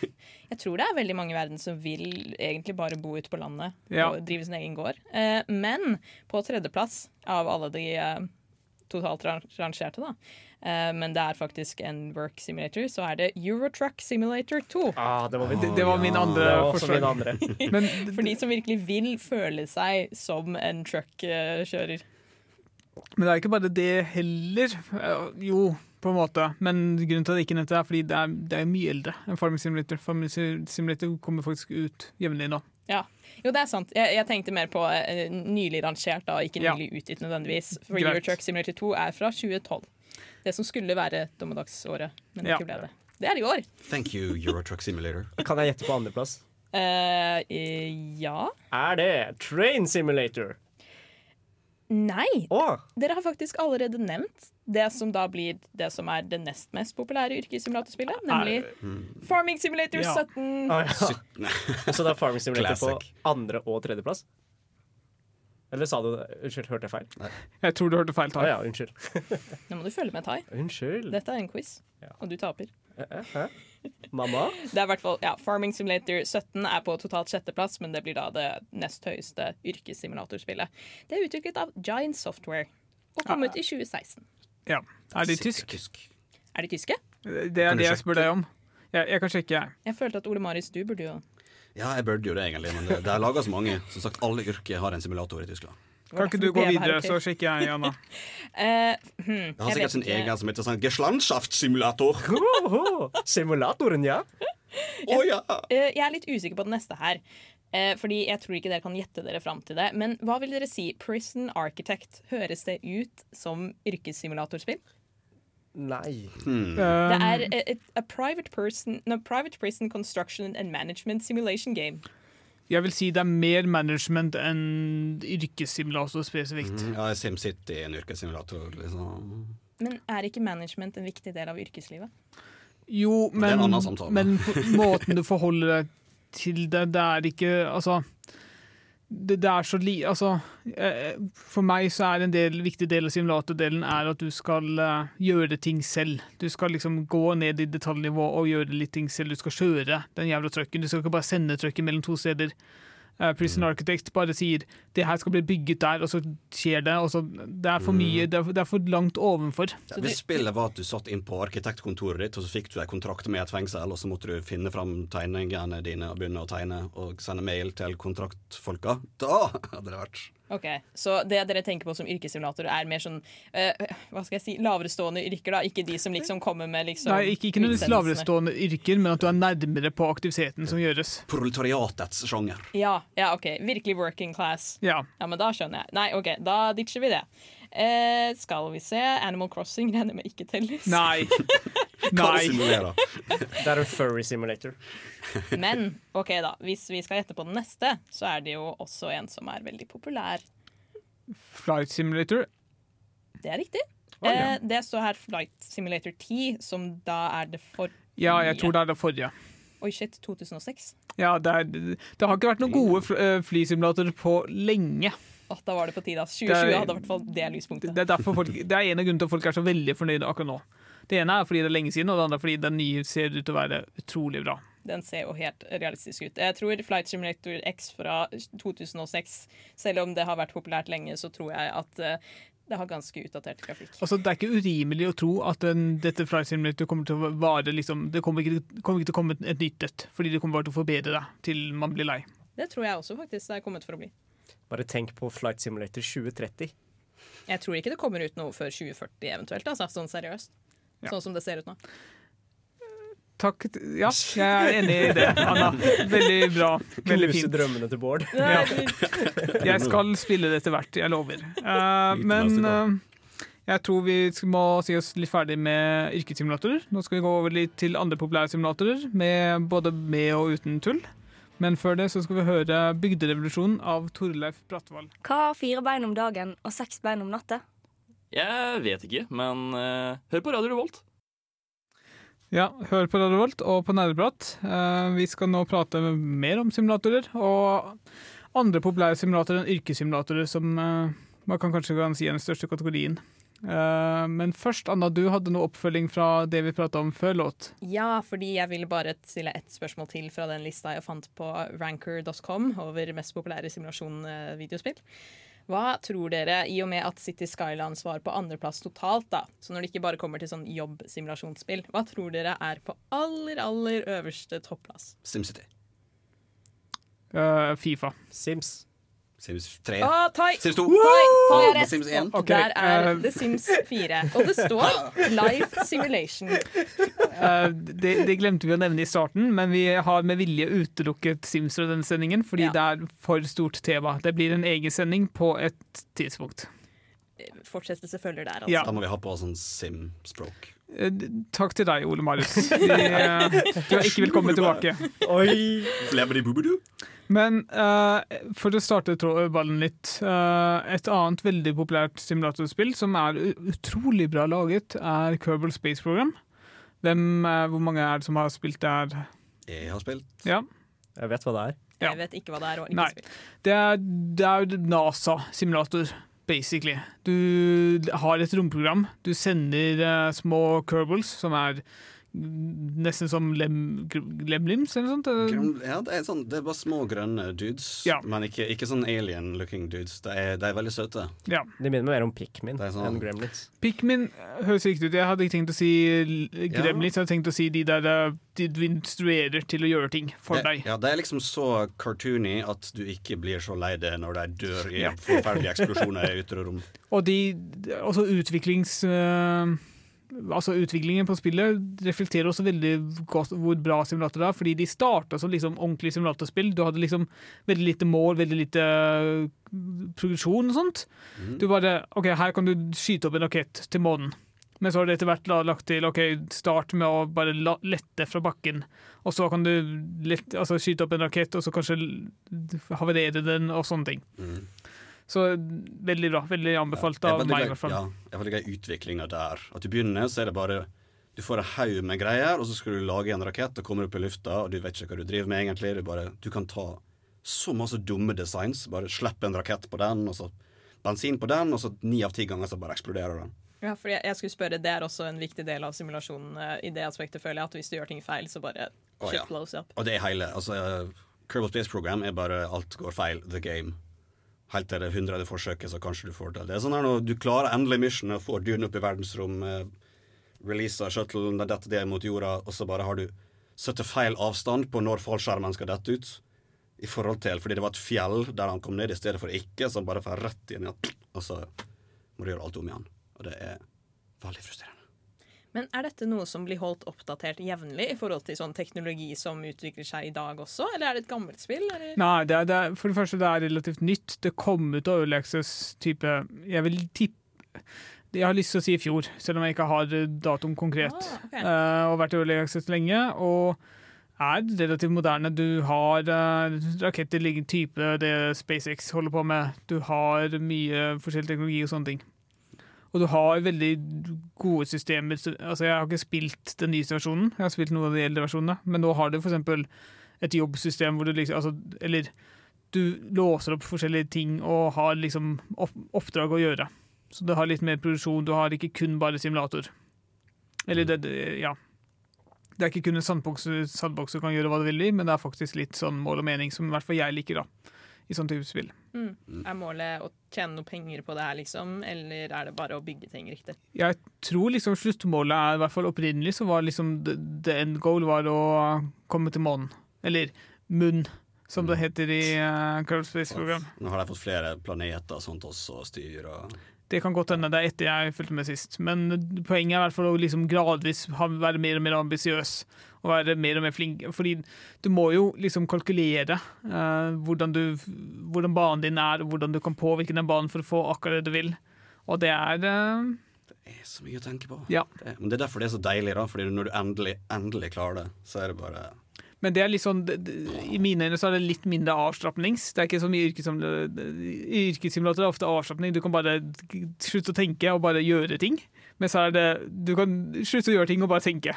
Jeg tror det er veldig mange i verden som vil egentlig bare bo ute på landet Ja. og drive sin egen gård. Eh, men på tredjeplass av alle de eh, totalt rangerte, da. Eh, men det er faktisk en work simulator, så er det Eurotruck Simulator 2. Ah, det var, min, Det, det var min andre det var min forslag. andre. For de som virkelig vil føle seg som en truckkjører. Men det er ikke bare det heller. Eh, Jo, på en måte. Men grunnen til at jeg ikke nevnte det, er fordi det er, det er mye eldre enn Farming Simulator. Farming Simulator kommer faktisk ut jevnlig nå. Ja. Jo, det er sant. Jeg, jeg tenkte mer på uh, nylig rangert, da, ikke Ja. nylig utgitt nødvendigvis. For Greit. Eurotruck Simulator 2 er fra 2012. Det som skulle være dommedagsåret, men Ja. ikke ble det. Det er i år. Thank you, Eurotruck Simulator. Kan jeg gjette på andreplass? Eh, eh, ja Er det Train Simulator? Nei! Oh. Dere har faktisk allerede nevnt det som da blir det som er det nest mest populære yrkessimulatorspillet, nemlig Farming Simulator Ja. 17. Ah, ja. Så det er Farming Simulator Classic. på andre- og tredjeplass? Eller sa du det? Unnskyld, hørte jeg feil? Jeg tror du hørte feil Tai. Ah, ja, unnskyld. Nå må du følge med, Tai. Unnskyld. Dette er en quiz, Ja. og du taper. Eh, eh, hæ? Mamma? Det er i hvert fall, ja, Farming Simulator 17 er på totalt sjetteplass, men det blir da det nest høyeste yrkessimulatorspillet. Det er utviklet av Giant Software og kom ut i 2016. Ja. Er de tysk? Tysk. Er de tyske? Det er det jeg spør deg om. Jeg, jeg kan sjekke, jeg. Jeg følte at Ole Marius, du burde jo Ja, jeg burde jo det, egentlig, men det, det er laga så mange. Som sagt, alle yrker har en simulator i Tyskland. Kan ikke du gå videre, så sjekker jeg, Janna. uh, hmm, Det har sikkert sin egen som heter sånn Geschlandschaftssimulator. Simulatoren, ja. Å ja! Eh, jeg er litt usikker på den neste her. Eh, fordi jeg tror ikke dere kan gjette dere fram til det. Men hva vil dere si? Prison Architect, høres det ut som yrkessimulatorspill? Nei. Hmm. Det Um, er a, a, a private, person, no, private prison construction and management simulation game. Jeg vil si det er mer management enn yrkessimulator spesifikt. Mm, Ja, SimCity er en yrkessimulator, liksom. Men er ikke management en viktig del av yrkeslivet? Jo, men, men måten du forholder deg til det, det er ikke Altså det, det er så li... Altså, eh, for meg så er en del, viktig del av simulator-delen er at du skal eh, gjøre ting selv. Du skal liksom gå ned i detaljnivå og gjøre litt ting selv. Du skal kjøre den jævla trucken. Du skal ikke bare sende trucken mellom to steder. Eh, Prison Architect bare sier det her skal bli bygget der, og så skjer det. Og så, det er for mye, det er, det er for langt ovenfor. Ja, hvis spillet var at du satt inn på arkitektkontoret ditt, og så fikk du en kontrakt med et fengsel, og så måtte du finne fram tegningene dine og begynne å tegne og sende mail til kontraktfolka, da hadde det vært Ok, Så det dere tenker på som yrkessimulator, er mer sånn eh, hva skal jeg si, laverestående yrker? da Ikke de som liksom kommer med liksom Nei, ikke, ikke nødvendigvis laverestående yrker, men at du er nærmere på aktiviteten som gjøres. proletariatets sjanger. Ja, ja, OK. Virkelig working class. Ja. Ja, men da skjønner jeg. Nei, OK, da ditcher vi det. Eh, skal vi se. Animal Crossing regner med ikke telles. Nei. Nei. Det er en furry simulator. Men OK, da. Hvis vi skal gjette på den neste, så er det jo også en som er veldig populær. Flight Simulator. Det er riktig. ja. Eh, det står her Flight Simulator 10, som da er det forrige. Ja, jeg tror det er det forrige. Oi, shit. 2006. Ja, det, er, det har ikke vært noen gode fl eh, flysimulatorer på lenge. Åh, da var det på tide. ass. Det 2020 er- hadde i hvert fall det lyspunktet. det, er folk, det er en av grunnene til at folk er så veldig fornøyde akkurat nå. Det ene er fordi det er lenge siden, og det andre er fordi den nye ser ut til å være utrolig bra. Den ser jo helt realistisk ut. Jeg tror Flight Simulator X fra 2006, selv om det har vært populært lenge, så tror jeg at eh, det har ganske utdatert grafikk. Altså, Det er ikke urimelig å tro at den, dette Flight Simulator kommer til å vare liksom, Det kommer ikke, kommer ikke til å komme et nytt et, fordi det kommer bare til å forbedre det til man blir lei. Det tror jeg også faktisk det er kommet for å bli. Bare tenk på Flight Simulator 2030. Jeg tror ikke det kommer ut noe før 2040 eventuelt, altså, sånn seriøst. Ja. Sånn som det ser ut nå. Takk. Ja, jeg er enig i det, Anna. Veldig bra. Veldig Knuse drømmene til Bård. Ja. Jeg skal spille det etter hvert, jeg lover. Uh, men uh, jeg tror vi må si oss litt ferdig med yrkessimulatorer. Nå skal vi gå over litt til andre populære simulatorer, med både med og uten tull. Men før det så skal vi høre 'Bygderevolusjonen' av Torleif Brattvoll. Hva har fire bein om dagen og seks bein om natta? Jeg vet ikke, men uh, hør på Radio Revolt. Ja, hør på Radio Volt og på Nerdeprat. Uh, vi skal nå prate mer om simulatorer og andre populære simulatorer enn yrkessimulatorer, som uh, man kan kanskje kan si er den største kategorien. Eh, men først, Anna, du hadde noe oppfølging fra det vi prata om før låt. Ja, fordi jeg vil bare stille ett spørsmål til fra den lista jeg fant på ranker.com over mest populære simulasjon-videospill. Hva tror dere, i og med at City Skylines var på andreplass totalt, da, så når det ikke bare kommer til sånn jobbsimulasjonsspill, hva tror dere er på aller, aller øverste topplass? SimCity. Uh, Fifa. Sims. Sims 3. Ah, Tai! Sims 2. Tai, Tai er rett. Sims 1. Okay. Der er eh, The Sims 4. Og det står Life Simulation. Uh, det, det glemte vi å nevne i starten, men vi har med vilje utelukket Sims fra denne sendingen fordi Ja. det er for stort tema. Det blir en egen sending på et tidspunkt. Fortsettelse følger der, altså. Ja. Da må vi ha på sånn sim-språk. Eh, Takk til deg, Ole Marius. Du er ikke velkommen tilbake. Oi! Men uh, for å starte ballen litt Uh, Et annet veldig populært simulatorspill som er utrolig bra laget, er Kerbal Space Program. Hvem, uh, hvor mange er det som har spilt der? Jeg har spilt. Ja. Jeg vet hva det er. Ja. Jeg vet ikke hva det er. Og Nei. ikke spilt. Det er, det er NASA-simulator, basically. Du har et romprogram. Du sender små Kerbals, som er nesten som lem, lemlims, eller noe sånt. Ja, det er, sånn, det er bare små grønne dudes, Ja. men ikke, ikke sånn alien-looking dudes. De er, de er veldig søte. Ja. De minner mer om Pikmin sånn- enn Gremlins. Pikmin høres riktig ut. Jeg hadde ikke tenkt å si gremlins, jeg hadde tenkt å si de der de du instruerer til å gjøre ting for Det, deg. ja, det er liksom så cartoony at du ikke blir så lei det når de dør i Ja. forferdelige eksplosjoner i ytre rom. Og de, også utviklings... eh, altså Utviklingen på spillet reflekterer også veldig godt hvor bra simulator det er, fordi de starta som liksom ordentlig simulatorspill. Du hadde liksom veldig lite mål, veldig lite eh, progresjon og sånt. Du bare OK, her kan du skyte opp en rakett til månen. Men så har det etter hvert lagt til OK, start med å bare lette fra bakken. Og så kan du lette, altså, skyte opp en rakett, og så kanskje havarere den, og sånne ting. Mm. Så veldig bra. Veldig anbefalt av meg, i hvert fall. Ja, jeg veldig glad utviklinga der. At du begynner, så er det bare Du får en haug med greier, og så skal du lage en rakett og kommer opp i lufta, og du vet ikke hva du driver med egentlig. Du, bare, du kan ta så masse dumme designs. Bare slippe en rakett på den, og så bensin på den, og så ni av ti ganger så bare eksploderer den. Ja, fordi jeg, jeg skulle spørre, Det er også en viktig del av simulasjonen eh, i det aspektet, føler jeg. At hvis du gjør ting feil, så bare shit oh, ja. blows up. Og det er hele. Altså, uh, Kerbal Space Program er bare alt går feil, the game. Helt til det hundrede forsøket, så kanskje du får til. Det sånn her når du klarer endelig missionet, får dyrene opp i verdensrom, uh, releaser shuttlen, det detter det mot jorda, og så bare har du satt feil avstand på når fallskjermen skal dette ut. I forhold til, fordi det var et fjell der han kom ned i stedet for ikke, så han bare får rett inn i Og så må du gjøre alt om igjen. Og det er veldig frustrerende. Men er dette noe som blir holdt oppdatert jevnlig i forhold til sånn teknologi som utvikler seg i dag også, eller er det et gammelt spill? Eller? Nei, det er, det er, for det første det er relativt nytt. Det kom ut av Early Access-type Jeg vil tippe Jeg har lyst til å si i fjor, selv om jeg ikke har datoen konkret. Ah, okay. uh, og vært i Early Access lenge. Og er relativt moderne. Du har uh, raketter liggende type det SpaceX holder på med. Du har mye forskjellig teknologi og sånne ting. Og du har veldig gode systemer. Altså, jeg har ikke spilt den nyeste versjonen, jeg har spilt noen av de eldre versjonene, men nå har du eksempel et jobbsystem hvor du liksom altså, Eller du låser opp forskjellige ting og har liksom oppdrag å gjøre. Så du har litt mer produksjon, du har ikke kun bare simulator. Eller det, ja. Det er ikke kun en sandboks, du kan gjøre hva du vil men det er faktisk litt sånn mål og mening, som i hvert fall jeg liker, da. I sånn type spill. Mm. Er målet å tjene noe penger på det her, liksom, eller er det bare å bygge ting riktig? Jeg tror liksom sluttmålet er, i hvert fall opprinnelig, så var liksom the, the end goal var å komme til månen. Eller munn, som det heter i uh, Curve Space Program. Nå har de fått flere planeter og sånt også å styre. og- Det kan godt hende det er etter jeg fulgte med sist. Men poenget er i hvert fall å liksom gradvis være mer og mer ambisiøs. Og være mer og mer flink. Fordi du må jo liksom kalkulere eh, hvordan, du, hvordan banen din er, og hvordan du kan påvirke den banen for å få akkurat det du vil. Og det er eh, Det er så mye å tenke på. Ja. Det, men det er derfor det er så deilig, da. Fordi når du endelig, endelig klarer det, så er det bare Men det er litt sånn, i mine øyne så er det litt mindre avslapnings. Det er ikke så mye yrkessimulator. Det er ofte avslapning. Du kan bare slutte å tenke og bare gjøre ting. Men så er det Du kan slutte å gjøre ting og bare tenke.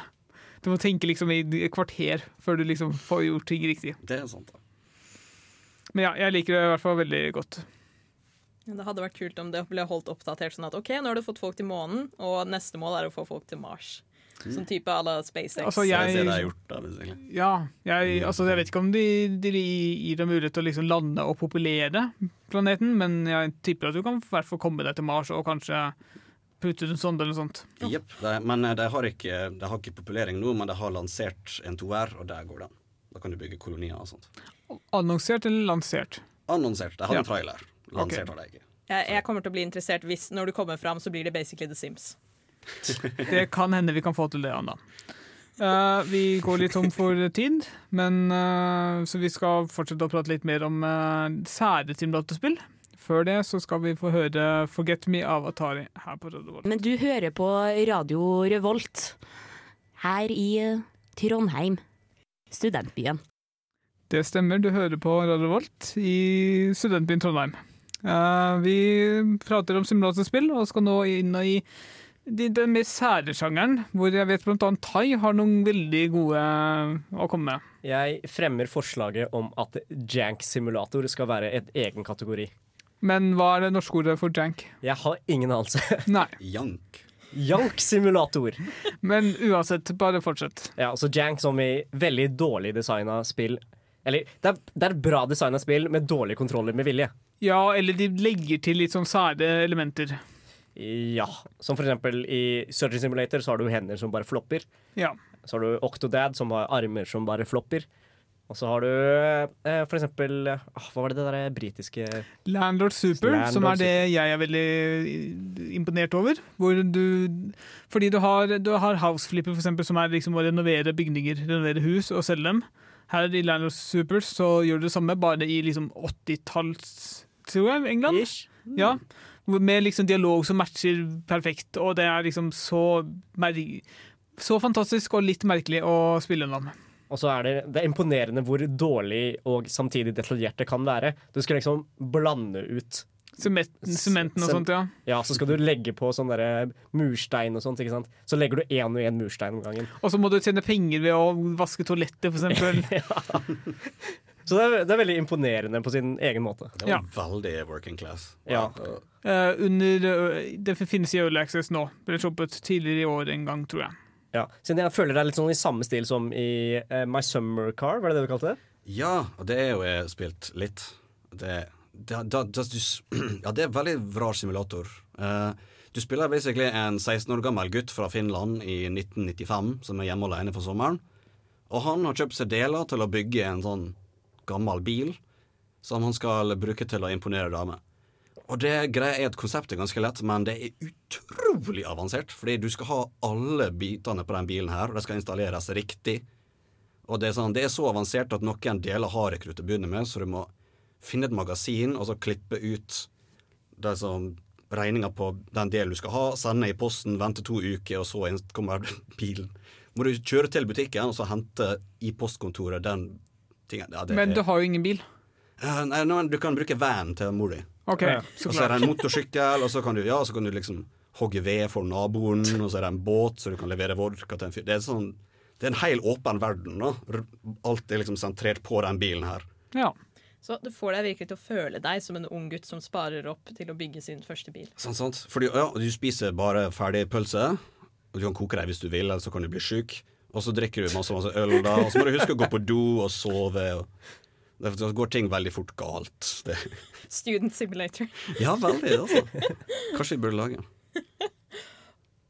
Du må tenke liksom i et kvarter før du liksom får gjort ting riktig. Det er sant, da. Men ja, jeg liker det i hvert fall veldig godt. Det hadde vært kult om det ble holdt oppdatert sånn at OK, nå har du fått folk til månen, og neste mål er å få folk til Mars. Sånn type à la SpaceX. Altså, jeg det er det er gjort, da. Ja, jeg, altså, jeg vet ikke om de, de gir dem mulighet til å liksom lande og populere planeten, men jeg tipper at du kan i hvert fall komme deg til Mars og kanskje putte ut en sonde eller noe sånt. Jepp. Men eh, de har, ikke, de har ikke populering nå, men de har lansert en 2R, og der går den. Da kan du bygge kolonier og sånt. Annonsert eller lansert? Annonsert. De har Ja. en trailer. Lansert okay. har de ikke. Jeg, jeg kommer til å bli interessert hvis når du kommer fram, så blir det basically The Sims. Det kan hende vi kan få til det, Anna. Uh, vi går litt tom for tid, men uh, så vi skal fortsette å prate litt mer om uh, sære simulatorspill. Før det så skal vi få høre 'Forget Me' av Atari her på Radio Revolt. Men du hører på Radio Revolt her i Trondheim, studentbyen. Det stemmer, du hører på Radio Volt i studentbyen Trondheim. Uh, vi prater om simulatorspill og skal nå inn i de- den mer sære sjangeren, hvor jeg vet annet Tai har noen veldig gode eh, å komme med. Jeg fremmer forslaget om at Jank Simulator skal være et egen kategori. Men hva er det norske ordet for jank? Jeg har ingen anelse. Nei. Jank. Jank Simulator. Men uansett, bare fortsett. Ja, altså Jank som i veldig dårlig designa spill. Eller det er, det er bra designa spill med dårlige kontroller med vilje. Ja, eller de legger til litt sånn sære elementer. Ja, som for eksempel i Surgeon Simulator så har du hender som bare flopper. Ja. Så har du Octodad som har armer som bare flopper. Og så har du eh, for eksempel eh, ah, Hva var det det der britiske Landlord Super, Landlord som er det jeg er veldig imponert over. Hvor du, fordi du har, du har Houseflipper, for eksempel, som er liksom å renovere bygninger, renovere hus og selge dem. Her i Landlord Super så gjør du det samme, bare i liksom 80-talls, tror jeg, England. Ja, hvor- med liksom dialog som matcher perfekt, og det er liksom så, så fantastisk og litt merkelig å spille gjennom. Og så er det, det er imponerende hvor dårlig og samtidig detaljert det kan være. Du skal liksom blande ut Sementen, sementen og Sem- sånt, ja. Ja, så skal du legge på sånn murstein og sånt, ikke sant. Så legger du én og én murstein om gangen. Og så må du tjene penger ved å vaske toalettet, for eksempel. Så det er, det er veldig imponerende på sin egen måte. Det var veldig working class. Ja. Uh, under, eh, det finnes i Early Access nå. Ble sluppet tidligere i år en gang, tror jeg. Ja. Siden jeg føler det er litt sånn i samme stil som i uh, My Summer Car, var det det du kalte det? Ja, og det er jo jeg spilt litt. Det, det, du, ja, det er en veldig rar simulator. Eh, du spiller basically en 16 år gammel gutt fra Finland i 1995 som er hjemme alene for sommeren. Og han har kjøpt seg deler til å bygge en sånn gammel bil som han skal bruke til å imponere damer. Og det greia er at konseptet er ganske lett, men det er utrolig avansert. Fordi du skal ha alle bitene på den bilen her, og det skal installeres riktig. Og det er, sånn, det er så avansert at noen deler har til å begynne med, så du må finne et magasin og så klippe ut det som regninga på den delen du skal ha, sende i posten, vente to uker, og så kommer bilen. Må du kjøre til butikken og så hente i postkontoret den tingen. Ja, det Men du har jo ingen bil. Eh, Nei, du kan bruke van til mor di. Ok, Ja. så Og så er det en motorsykkel, og så kan du, ja, så kan du liksom hogge ved for naboen, og så er det en båt, så du kan levere vodka til en fyr. Det er, sånn, det er en hel åpen verden, da. Alt er liksom sentrert på den bilen her. Ja. Så du får deg virkelig til å føle deg som en ung gutt som sparer opp til å bygge sin første bil. Sånn, sant? Fordi ja, du spiser bare ferdig pølse, og du kan koke deg hvis du vil, eller så kan du bli sjuk. Og så drikker du masse, masse øl, da, og så må du huske å gå på do og sove. Og det, går ting veldig fort galt. Det, Student Simulator. ja, veldig, altså. Kanskje vi burde lage den.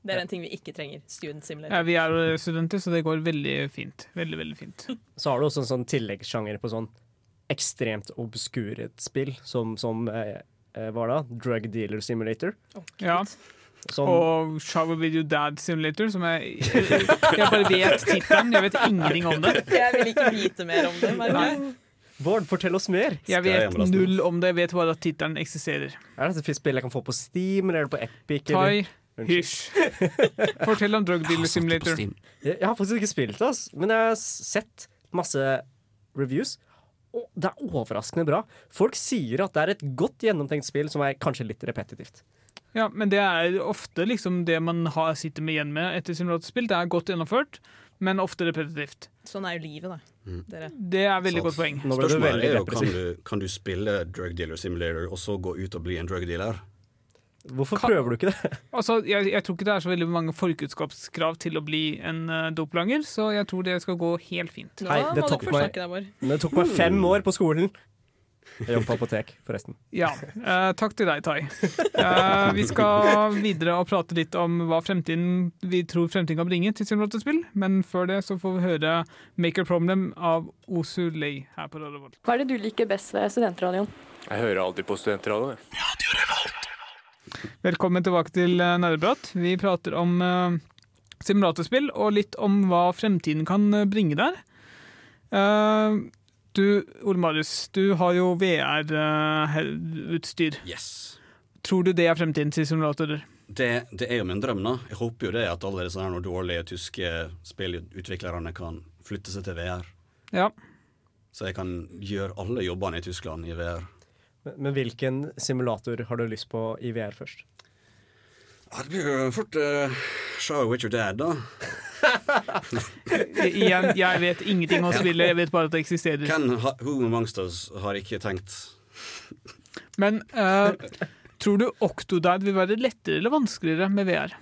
Det er en ting vi ikke trenger. Student Ja, Simulator. vi er studenter, så det går veldig fint. Veldig, veldig fint. Så har du også en sånn tilleggssjanger på sånn ekstremt obskuret spill, som, som eh, var da? Drug Dealer Simulator. Ja. Som, Og Shower With Your Dad Simulator, som jeg Jeg bare vet tittelen, jeg vet ingenting om det. Jeg vil ikke vite mer om det. Bård, fortell oss mer! Jeg vet null om det, jeg vet bare at tittelen eksisterer. Er det et spill jeg kan få på Steam, eller er det på Epic? Tai, eller? hysj. Fortell om Drug Dealer Simulator. Jeg, jeg har faktisk ikke spilt det, men jeg har sett masse reviews. Og det er overraskende bra. Folk sier at det er et godt gjennomtenkt spill som er kanskje litt repetitivt. Ja, men det er ofte liksom det man har, sitter med igjen med etter simulatorspill. Det er godt gjennomført, men ofte repetitivt. Sånn er jo livet, da. Dere. Det er veldig godt poeng. Spørsmålet er jo kan du, kan du spille drug dealer simulator og så gå ut og bli en drug dealer? Hvorfor kan, prøver du ikke det? Altså, jeg, jeg tror ikke det er så veldig mange forkunnskapskrav til å bli en uh, doplanger, så jeg tror det skal gå helt fint. Nå Hei, det tok meg-. Det tok meg fem år på skolen. Jeg jobber på apotek, forresten. Ja, eh, takk til deg, Tai. Eh, vi skal videre og prate litt om hva fremtiden, vi tror fremtiden kan bringe til simulatorspill, men før det så får vi høre 'Make a Problem' av Osu Lei her på Radio Volt. Hva er det du liker best ved studentradioen? Jeg hører alltid på studentradioen. Velkommen tilbake til uh, Nerdeprat. Vi prater om eh, simulatorspill og litt om hva fremtiden kan eh, bringe der. Eh, du, Ole Marius, du har jo VR-utstyr. Yes. Tror du det er fremtiden til simulatorer? Det, det er jo min drøm, da. Jeg håper jo det at alle disse her dårlige tyske spillutviklerne kan flytte seg til VR. Ja. Så jeg kan gjøre alle jobbene i Tyskland i VR. Men, men hvilken simulator har du lyst på i VR først? Ja, det blir jo fort uh, Show With Your Dad, da. Igjen, jeg vet ingenting om spillet, jeg vet bare at det eksisterer. Ken, who amongst us har ikke tenkt Men uh, tror du Octodad vil være lettere eller vanskeligere med VR?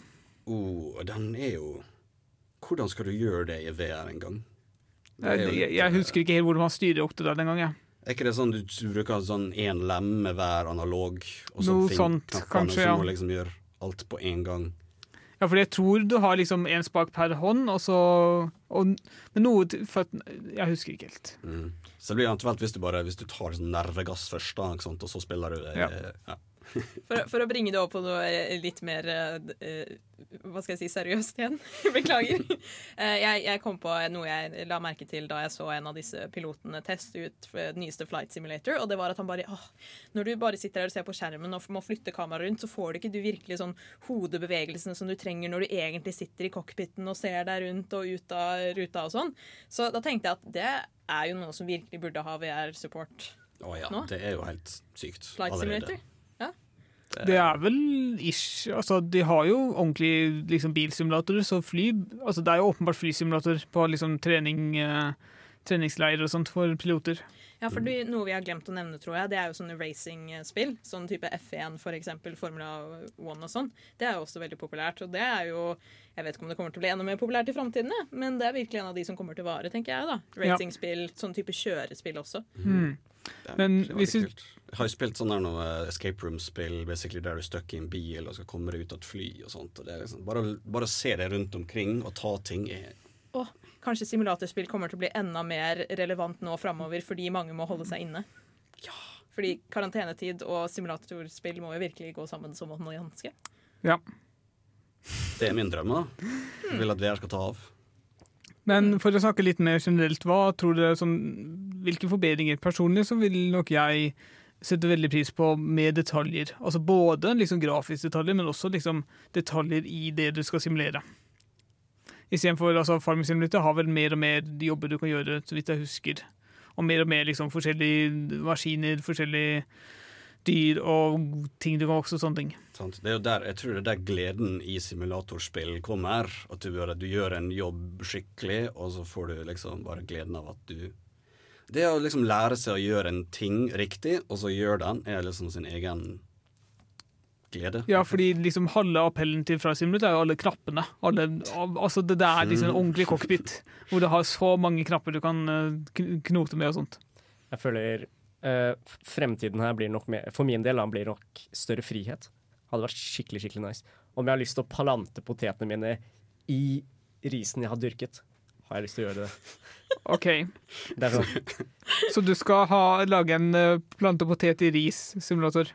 oh, Den er jo Hvordan skal du gjøre det i VR en gang? Jeg, jeg, litt, jeg husker ikke helt hvordan man styrer Octodad en gang. Jeg. Er ikke det sånn du, bruker sånn én lem med hver analog, og så Noe sånt, kanskje, ja. må liksom gjøre alt på én gang? Ja, for jeg tror du har liksom én spak per hånd, og så og, Men noe til- for at, Jeg husker ikke helt. Mm. Så det blir eventuelt hvis du bare Hvis du tar sånn nervegass først, da, og så spiller du det. Ja. ja. For, for å bringe det over på noe eh, litt mer eh, eh, Hva skal jeg si seriøst igjen? Beklager. Jeg, jeg kom på noe jeg la merke til da jeg så en av disse pilotene teste ut den nyeste Flight Simulator. Og det var at han bare åh, Når du bare sitter her og ser på skjermen og må flytte kameraet rundt, så får du ikke du virkelig sånn hodebevegelsene som du trenger når du egentlig sitter i cockpiten og ser deg rundt og ut av ruta og sånn. Så da tenkte jeg at det er jo noe som virkelig burde ha VR-support Å ja, nå. det er jo helt sykt Flight. Simulator. Ja. Det er vel ish Altså, de har jo ordentlig liksom, bilsimulatorer, så fly Altså, det er jo åpenbart flysimulator på liksom trening eh, treningsleirer og sånt for piloter. Ja, for det, Noe vi har glemt å nevne, tror jeg, det er jo sånne racingspill. Sånn type F1, for eksempel, Formula 1 og sånn. Det er jo også veldig populært. Og det er jo Jeg vet ikke om det kommer til å bli enda mer populært i framtiden, ja, men det er virkelig en av de som kommer til å vare, tenker jeg. da. Ja. Racingspill, sånn type kjørespill også. Mm. Men Det var hvis vi. Jeg har jo spilt sånn der noe escape room-spill basically der du er stuck i en bil og skal komme deg ut av et fly og sånt. Og det er liksom, bare, bare å se det rundt omkring og ta ting er Og kanskje simulatorspill kommer til å bli enda mer relevant nå framover fordi mange må holde seg inne. Ja. Fordi karantenetid og simulatorspill må jo virkelig gå sammen som hånd i hanske. Ja. Det er min drøm. da. Jeg vil at VR skal ta av. Men for å snakke litt mer generelt, hva tror dere som, hvilke forbedringer? Personlig så vil nok jeg sette veldig pris på med detaljer. Altså både liksom grafiske detaljer, men også liksom detaljer i det du skal simulere. Istedenfor altså, Farming Simulator har vel mer og mer jobber du kan gjøre, så vidt jeg husker. Og mer og mer liksom forskjellige maskiner, forskjellige dyr og ting du kan vokse og sånne ting. Det er jo der, jeg tror det er der gleden i simulatorspill kommer. At du, du gjør en jobb skikkelig, og så får du liksom bare gleden av at du Det å liksom lære seg å gjøre en ting riktig, og så gjøre den, er liksom sin egen glede. Ja, fordi liksom halve appellen til fra Simulator er jo alle knappene. Alle, altså det, det er liksom en ordentlig cockpit, hvor du har så mange knapper du kan eh, knote med og sånt. Jeg føler eh, fremtiden her blir nok mer For min del han blir nok større frihet. Hadde vært skikkelig skikkelig nice. Om jeg har lyst til å plante potetene mine i risen jeg har dyrket, har jeg lyst til å gjøre det. OK. Det sånn, Så du skal ha, lage en uh, plante potet i ris-simulator?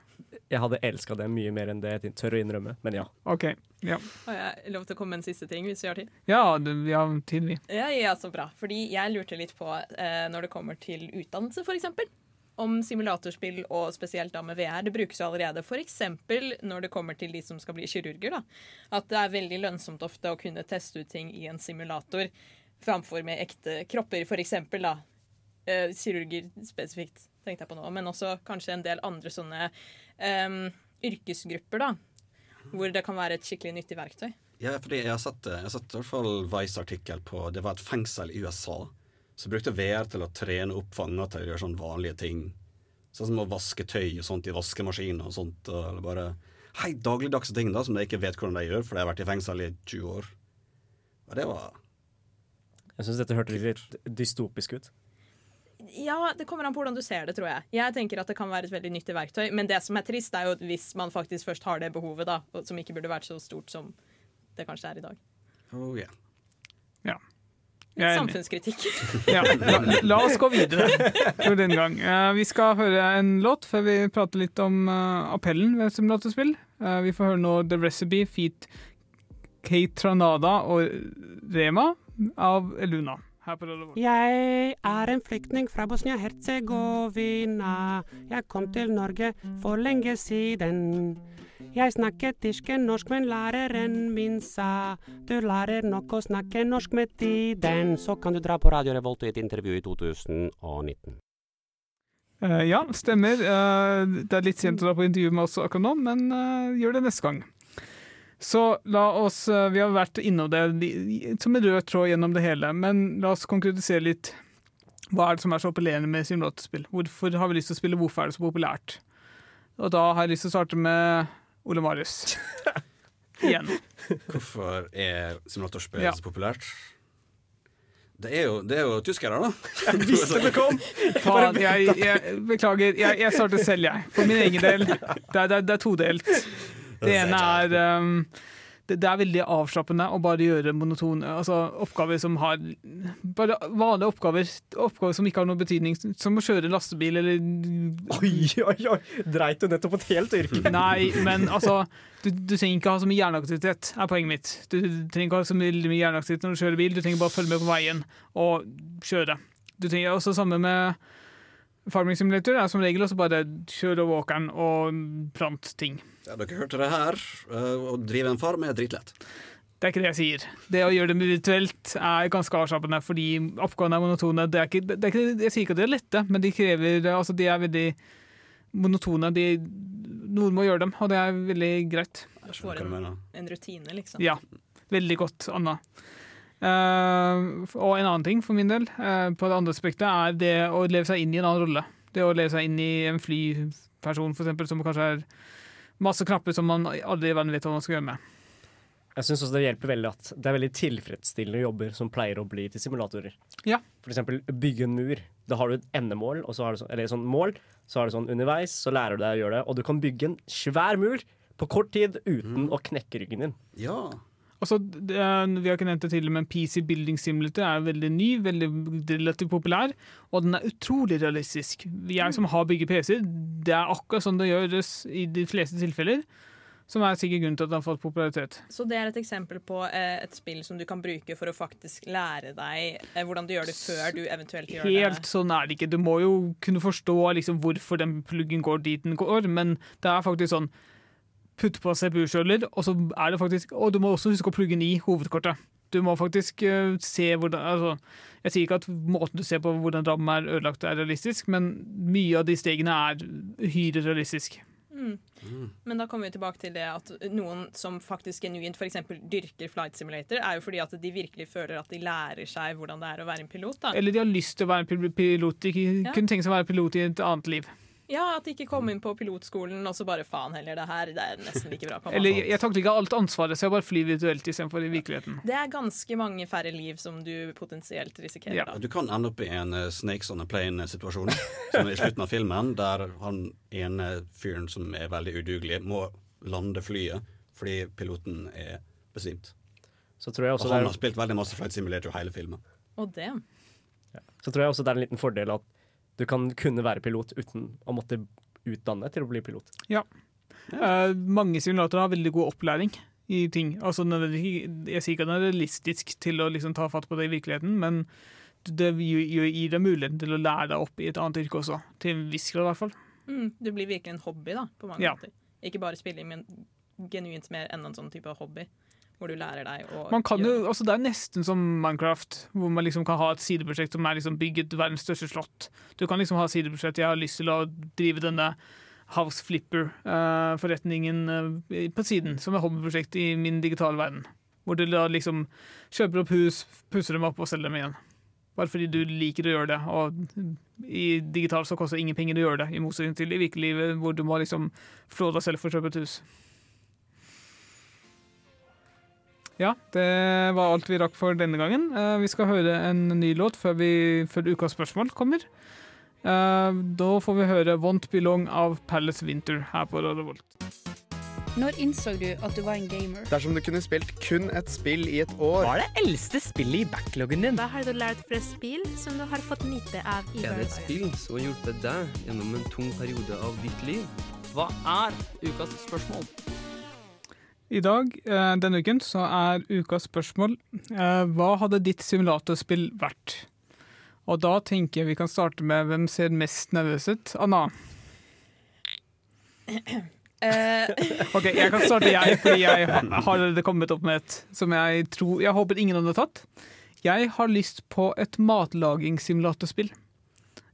Jeg hadde elska det mye mer enn det jeg tør å innrømme, men ja. OK. Ja, Har jeg lov til å komme med en siste ting, hvis vi har tid? ja det, vi har tid, vi. Ja, ja, så bra. Fordi jeg lurte litt på, eh, når det kommer til utdannelse, f.eks. Om simulatorspill, og spesielt da med VR. Det brukes jo allerede f.eks. når det kommer til de som skal bli kirurger. da. At det er veldig lønnsomt ofte å kunne teste ut ting i en simulator framfor med ekte kropper, f.eks. da. Eh, kirurger spesifikt, tenkte jeg på nå. Men også kanskje en del andre sånne um, yrkesgrupper, da. Hvor det kan være et skikkelig nyttig verktøy. Ja, fordi jeg har sett, jeg har sett i hvert fall Vice-artikkel på Det var et fengsel i USA som brukte VR til å trene opp fanger til å gjøre sånn vanlige ting. Sånn som å vaske tøy og sånt i vaskemaskiner og sånt. Eller bare helt dagligdagse ting da, som de ikke vet hvordan de gjør, for de har vært i fengsel i 20 år. Og det var Jeg syns dette hørtes litt dystopisk ut. Ja, det kommer an på hvordan du ser det, tror jeg. Jeg tenker at det kan være et veldig nyttig verktøy, men det som er trist, er jo hvis man faktisk først har det behovet, da, som ikke burde vært så stort som det kanskje er i dag. Oh, yeah. Ja. Litt Jeg samfunnskritikk. Ja, la, la oss gå videre for den gang. Uh, vi skal høre en låt før vi prater litt om uh, appellen ved simulatorspill. Uh, vi får høre nå The Recipe Feat Kate Tranada og Rema av Luna. Her på Radio Volt. Jeg er en flyktning fra Bosnia-Hercegovina. Jeg kom til Norge for lenge siden. Jeg snakket ikke norsk, men læreren min sa du lærer nok å snakke norsk med tiden. Så kan du dra på Radio Revolt i et intervju i 2019. Uh, ja, stemmer. Uh, det er litt sent å dra på intervju med oss akkurat nå, men uh, gjør det neste gang. Så la oss eh, Vi har vært innom det som en rød tråd gjennom det hele, men la oss konkretisere litt. Hva er det som er så appellerende med simulatorspill? Hvorfor har vi lyst til å spille, hvorfor er det så populært? Og da har jeg lyst til å starte med Ole Marius. Igjen. Hvorfor er simulatorspill Ja. så populært? Det er jo, det er jo tyskere, da. Jeg visste det kom! Faen, jeg, jeg beklager. Jeg, jeg starter selv, jeg. For min egen del. Det er, det er, det er todelt. Det ene er um, det, det er veldig avslappende å bare gjøre monotone altså oppgaver som har Bare vanlige oppgaver. Oppgaver som ikke har noen betydning, som å kjøre lastebil eller Oi, oi, oi! Dreit du nettopp et helt yrke? Nei, men altså du, du trenger ikke ha så mye hjerneaktivitet, er poenget mitt. Du, du trenger ikke ha så mye hjerneaktivitet når du kjører bil, du trenger bare å følge med på veien og kjøre. Du trenger også samme med Farming Simulator, er som regel også bare kjøre over åkeren og plant ting. Ja, dere hørte det her. eh, Å drive en farm er dritlett. Det er ikke det jeg sier. Det å gjøre det virtuelt er ganske avslappende, fordi oppgavene er monotone. Det er ikke, det er ikke, jeg sier ikke at de er lette, men de krever Altså, de er veldig monotone. De, noen må gjøre dem, og det er veldig greit. Du får en, en rutine, liksom. Ja. Veldig godt, Anna. Uh, og en annen ting for min del, uh, på det andre aspektet, er det å leve seg inn i en annen rolle. Det å leve seg inn i en flyperson, for eksempel, som kanskje er masse knapper som man aldri er vennlig til hva man skal gjøre med. Jeg syns også det hjelper veldig at det er veldig tilfredsstillende jobber som pleier å bli til simulatorer. Ja. For eksempel bygge en mur. Da har du et endemål, og så har du så, eller sånn mål, så har du sånn underveis, så lærer du deg å gjøre det, og du kan bygge en svær mur på kort tid uten å knekke ryggen din. Ja. Altså, er, vi har ikke nevnt det tidligere, men PC Building Simulator er veldig ny, veldig relativt populær, og den er utrolig realistisk. Jeg som har bygget PC-er, det er akkurat sånn det gjøres i de fleste tilfeller, som er sikkert grunnen til at den har fått popularitet. Så det er et eksempel på eh, et spill som du kan bruke for å faktisk lære deg eh, hvordan du gjør det før du eventuelt gjør Helt det. sånn er det ikke. Du må jo kunne forstå liksom, hvorfor den pluggen går dit den går, men det er faktisk sånn Putt på CPU-skjøler, og så er det faktisk Og du må også huske å plugge den i hovedkortet. Du må faktisk uh, se hvordan altså, Jeg sier ikke at måten du ser på hvordan RAM er ødelagt, er realistisk, men mye av de stegene er uhyre realistisk. Mm. Men da kommer vi tilbake til det at noen som faktisk genuint f.eks. dyrker flight simulator, er jo fordi at de virkelig føler at de lærer seg hvordan det er å være en pilot. da. Eller de har lyst til å være en pilot. De Ja. kunne tenke seg å være pilot i et annet liv. Ja, At de ikke kom inn på pilotskolen og så bare faen heller, det her det er nesten like bra. Eller jeg, jeg takler ikke alt ansvaret, så jeg bare flyr virtuelt istedenfor i virkeligheten. Det er ganske mange færre liv som du potensielt risikerer. da. Du kan ende opp i en uh, Snakes on a plane-situasjon, som er i slutten av filmen, der han ene fyren som er veldig udugelig, må lande flyet fordi piloten er besvimt. Så tror jeg også Og han har spilt veldig masse Flight Simulator hele filmen. Og det. Så tror jeg også det er en liten fordel at du kan kunne være pilot uten å måtte utdanne til å bli pilot. Ja. Uh, mange simulatorer har veldig god opplæring i ting. Altså, jeg sier ikke at den er realistisk til å liksom ta fatt på det i virkeligheten, men det gir deg muligheten til å lære deg opp i et annet yrke også. Til en viss grad, i hvert fall. Mm, det blir virkelig en hobby, da, på mange Ja. måter. Ikke bare spilling, men genuint mer enn en sånn type hobby. Hvor du lærer deg å Man kan gjøre jo, altså Det er nesten som Minecraft, hvor man liksom kan ha et sideprosjekt som er liksom bygget verdens største slott. Du kan liksom ha sideprosjekt. Jeg har lyst til å drive denne House Flipper-forretningen på siden, som et hobbyprosjekt i min digitale verden. Hvor du da liksom kjøper opp hus, pusser dem opp og selger dem igjen. Bare fordi du liker å gjøre det. Og i digitalt så koster det ingen penger å gjøre det, i motsetning til i virkelivet, hvor du må liksom flå deg selv for å kjøpe et hus. Ja, det var alt vi rakk for denne gangen. Eh, vi skal høre en ny låt før, vi, før ukas spørsmål kommer. Eh, da får vi høre 'Won't Belong' av Palace Winter her på Radio Volt. Når innså du at du var en gamer? Dersom du kunne spilt kun et spill i et år Hva er det eldste spillet i backloggen din? Hva har du lært fra spill som du har fått nyte av i Er det et spill som har hjulpet deg gjennom en tung periode av ditt liv? Hva er ukas spørsmål? I dag, eh, denne uken, så er ukas spørsmål eh, Hva hadde ditt simulatorspill vært? Og da tenker jeg vi kan starte med hvem ser mest nervøs ut. Anna. Eh, Ok, Jeg kan starte, jeg, fordi jeg har allerede kommet opp med et som jeg tror Jeg håper ingen hadde tatt. Jeg har lyst på et matlagingsimulatorspill.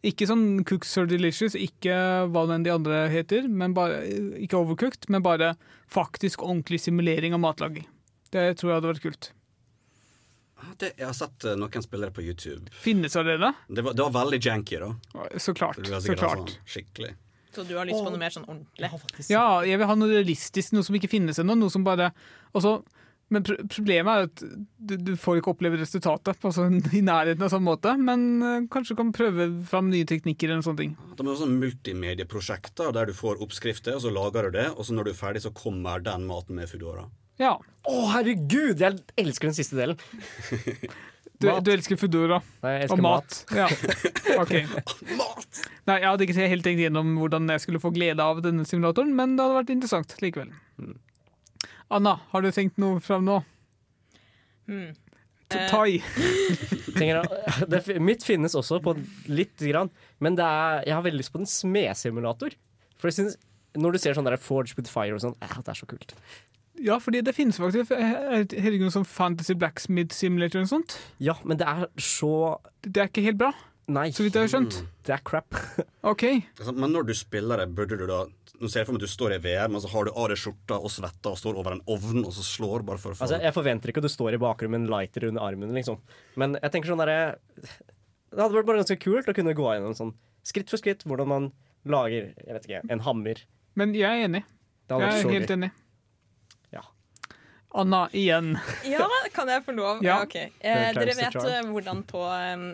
Ikke sånn Cooks or Delicious, ikke hva den de andre heter. Men bare, ikke overcooked, men bare faktisk ordentlig simulering av matlaging. Det tror jeg hadde vært kult. Det, jeg har sett eh, noen spillere på YouTube. Finnes av Det var, det var veldig janky, da. Så klart. Så Så klart. Sånn, skikkelig. Så du har lyst på noe mer sånn ordentlig? Ja, jeg vil ha noe realistisk, noe som ikke finnes ennå. Noe som bare også, Men pr problemet er at du, du får ikke oppleve resultatet på sånn, i nærheten av sånn måte. Men eh, kanskje du kan prøve fram nye teknikker eller sånne ting. Det er også multimedieprosjekter der du får oppskrifter, og så lager du det, og så når du er ferdig, så kommer den maten med Foodora. Ja. Å, herregud! Jeg elsker den siste delen. Du, du elsker Foodora Nei, jeg elsker og mat. mat. Ja. mat. Nei, jeg hadde ikke helt tenkt gjennom hvordan jeg skulle få glede av denne simulatoren, men det hadde vært interessant likevel. Anna, har du tenkt noe fram nå? Hmm. Eh, det, fi- mitt finnes også på litt grann, men det er, jeg har veldig lyst på en smedsimulator. For jeg synes, når du ser sånn der Forge with Fire og sånn, ja, det er så kult. Ja, fordi det finnes faktisk eh, herregud, sånn Fantasy Blacksmith Simulator og sånt. Ja, men det er så Det er ikke helt bra, Nei. så vidt jeg har skjønt. Det er crap. OK. Altså, Men når du spiller det, burde du da Nå ser jeg for meg at du står i VR, men så har du av deg skjorta og svetta og står over en ovn og så slår bare for å få Altså, jeg forventer ikke at du står i bakrommet med en lighter under armen, liksom. Men jeg tenker sånn derre Det hadde vært bare ganske kult å kunne gå gjennom sånn skritt for skritt hvordan man lager jeg vet ikke, en hammer. Men jeg er enig. Jeg er helt gøy. enig. Anna, igjen. Ja, kan jeg få lov? Ja. okay. Eh, dere vet eh, hvordan på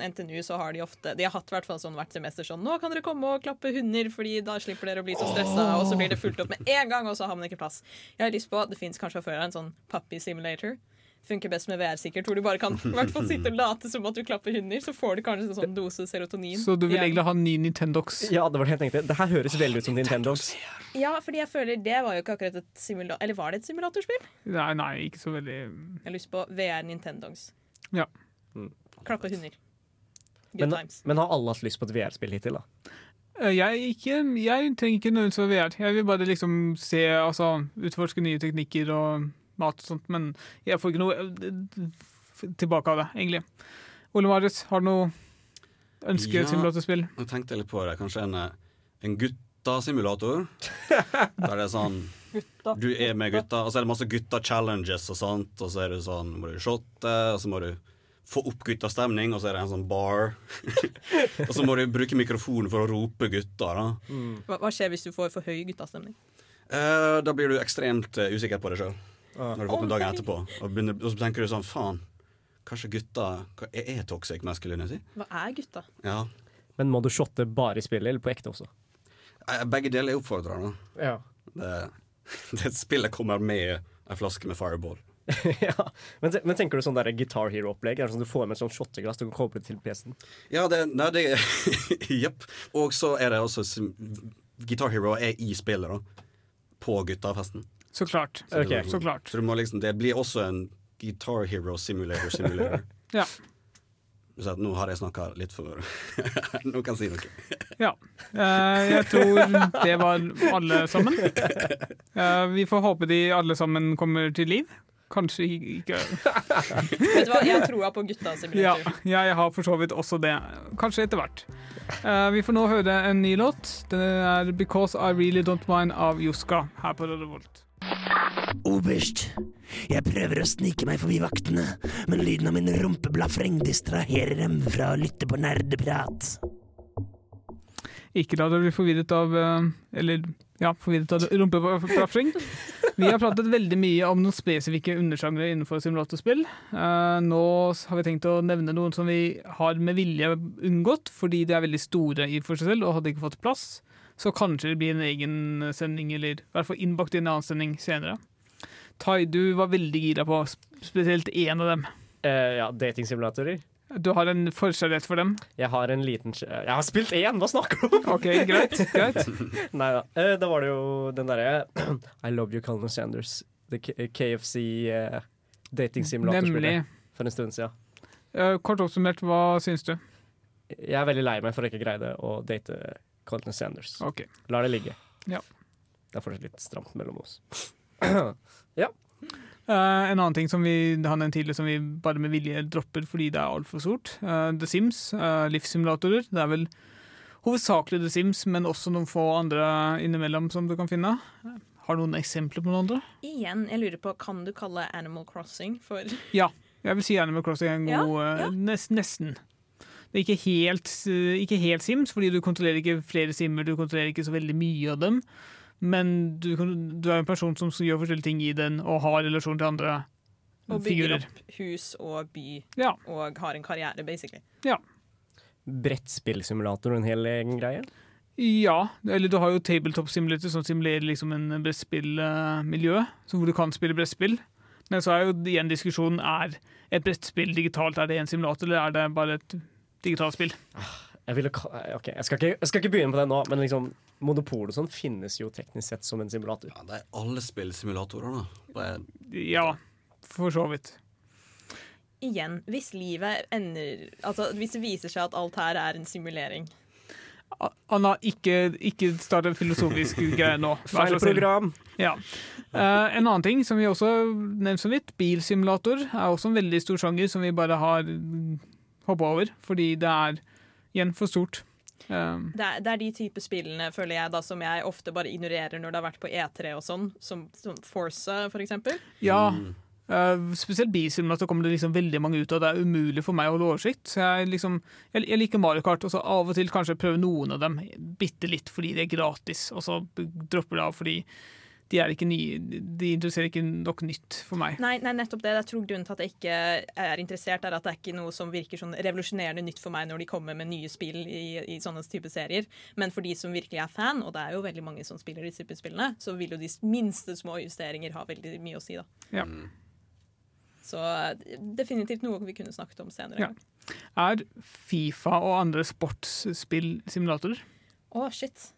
NTNU så har de ofte De har hatt i hvert fall sånn hvert semester sånn Nå kan dere komme og klappe hunder, fordi da slipper dere å bli så stressa. Og så blir det fulgt opp med en gang, og så har man ikke plass. Jeg har lyst på, Det fins kanskje fra før av en sånn puppy simulator. Funker best med VR, sikkert, hvor du bare kan i hvert fall sitte og late som at du klapper hunder. Så får du kanskje en sånn dose serotonin. Så du vil Ja. egentlig ha en ny Nintendox? Ja, det var det jeg tenkte. Det her høres veldig ut som Nintendox. Ja, fordi jeg føler det var jo ikke akkurat et simulator Eller var det et simulatorspill? Nei, nei, ikke så veldig Jeg har lyst på VR Nintendogs. Ja. Klappe hunder. Good Men, times. men har alle hatt lyst på et VR-spill hittil, da? Eh, Jeg, ikke, jeg trenger ikke nødvendigvis å være VR. Jeg vil bare liksom se, altså utforske nye teknikker og mat og sånt, men jeg får ikke noe eh, tilbake av det, egentlig. Ole Marius, har du noe ønske ja, tenkte jeg litt på det. Kanskje en, eh, en guttasimulator. Der det er sånn Du er med gutta, og så er det masse gutta-challenges og sånt. Og så er det sånn, må du shotte, og så må du få opp guttastemning, og så er det en sånn bar. og så må du bruke mikrofonen for å rope gutta, da. Hva, hva skjer hvis du får for høy guttastemning? Eh, da blir du ekstremt eh, usikker på deg sjøl. Når du våkner dagen etterpå. Og, begynner, og så tenker du sånn faen, kanskje gutta hva, Er er toxic masculinity? Hva er gutta? Ja. Men må du shotte bare i spillet, eller på ekte også? Begge deler er oppfordrende. Ja. Det, det spillet kommer med ei flaske med Fireball. ja. men, men tenker du sånn der Guitar Hero-opplegg? Er det sånn Du får med et sånt shotteglass du kan koble til PC-en? Ja, det, nei, det Jepp. Og så er det også Guitar Hero er i spillet, da. På guttafesten. Så klart. Så, okay. Så klart. så du må liksom, det blir også en Guitar Hero Simulator Simulator. Ja. Så at nå har jeg snakka litt for Nå kan jeg si noe. Ja. Eh, jeg tror det var alle sammen. Eh, vi får håpe de alle sammen kommer til liv. Kanskje ikke Vet du hva, Jeg har troa på gutta Ja, simulator. jeg har for så vidt også det. Kanskje etter hvert. Eh, vi får nå høre en ny låt. Det er 'Because I Really Don't Mind' av Joska her på Røde Volt. Oberst, jeg prøver å snike meg forbi vaktene, men lyden av min rumpeblafreng distraherer dem fra å lytte på nerdeprat. Ikke la deg bli forvirret av eh, Eller ja, forvirret av rumpeblafreng. Vi har pratet veldig mye om noen spesifikke undersjangre innenfor simulatorspill. Eh, nå har vi tenkt å nevne noen som vi har med vilje unngått, fordi de er veldig store i for seg selv og hadde ikke fått plass. Så kanskje det blir en egen sending, eller i hvert fall innbakt i en annen sending senere. Tai, du var veldig gira på spesielt én av dem. Uh, ja, datingsimulatorer. Du har en forkjærlighet for dem? Jeg har en liten Jeg har spilt én, hva snakker du om?! Ok, greit, greit. Nei da. Uh, da var det jo den derre I love you, Colonel Sanders. The KFC uh, datingsimulatorspillet. Nemlig. For en stund siden. Uh, Kort oppsummert, hva syns du? Jeg er veldig lei meg for å ikke greide å date Colin Sanders. Okay. Lar det ligge. Ja. Det er fortsatt litt stramt mellom oss. ja. Uh, en annen ting som vi har nevnt tidligere som vi bare med vilje dropper fordi det er altfor stort. uh, The Sims, uh, livssimulatorer. Det er vel hovedsakelig The Sims, men også noen få andre innimellom som du kan finne. Har du noen eksempler på noen andre? Igjen, jeg lurer på, kan du kalle Animal Crossing for Ja, jeg vil si Animal Crossing er en Ja, god Nest, Nesten. Det er ikke helt, eh, ikke helt Sims, fordi du kontrollerer ikke flere simmer, du kontrollerer ikke så veldig mye av dem. Men du, du er en person som gjør forskjellige ting i den, og har relasjon til andre Og bygger figurer. opp hus og by Ja. og har en karriere, basically. Ja. Brettspillsimulator og en hel egen greie. Ja, eller du har jo Tabletop Simulator som simulerer liksom en brettspillmiljø, så hvor du kan spille brettspill. Men så er jo igjen diskusjonen er et brettspill digitalt, er det en simulator, eller er det bare et digitalt spill? Jeg, vil, okay, jeg, skal ikke, jeg skal ikke begynne på det nå, men liksom Monopol og sånn finnes jo teknisk sett som en simulator. Ja, det er alle spillsimulatorer, da. Ja, for så vidt. Igjen, hvis livet ender Altså, hvis det viser seg at alt her er en simulering Anna, ikke, ikke start en filosofisk greie nå. Vær Feil så snill. program. Ja. Uh, en annen ting som vi også nevnte så vidt, bilsimulator er også en veldig stor sjanger som vi bare har hoppa over, fordi det er igjen for stort. Um. det er, det er de type spillene føler jeg da som jeg ofte bare ignorerer når det har vært på E3 og sånn, som, som Forza for eksempel. ja, uh, spesielt bilsimulator kommer det liksom veldig mange ut av. Det er umulig for meg å holde oversikt. Så jeg, liksom, jeg, jeg liker Mario Kart, og så av og til kanskje prøve noen av dem bitte litt fordi det er gratis, og så dropper det av fordi de er ikke nye, de interesserer ikke nok nytt for meg. Nei, nei, nettopp det. Jeg tror grunnen til at jeg ikke er interessert, er at det er ikke noe som virker sånn revolusjonerende nytt for meg når de kommer med nye spill i, i sånne type serier. Men for de som virkelig er fan, og det er jo veldig mange som spiller disse type spillene, så vil jo de minste små justeringer ha veldig mye å si, da. Ja. Så eh, definitivt noe vi kunne snakket om senere. Ja. Er Fifa og andre sportsspill simulatorer? Å, shit.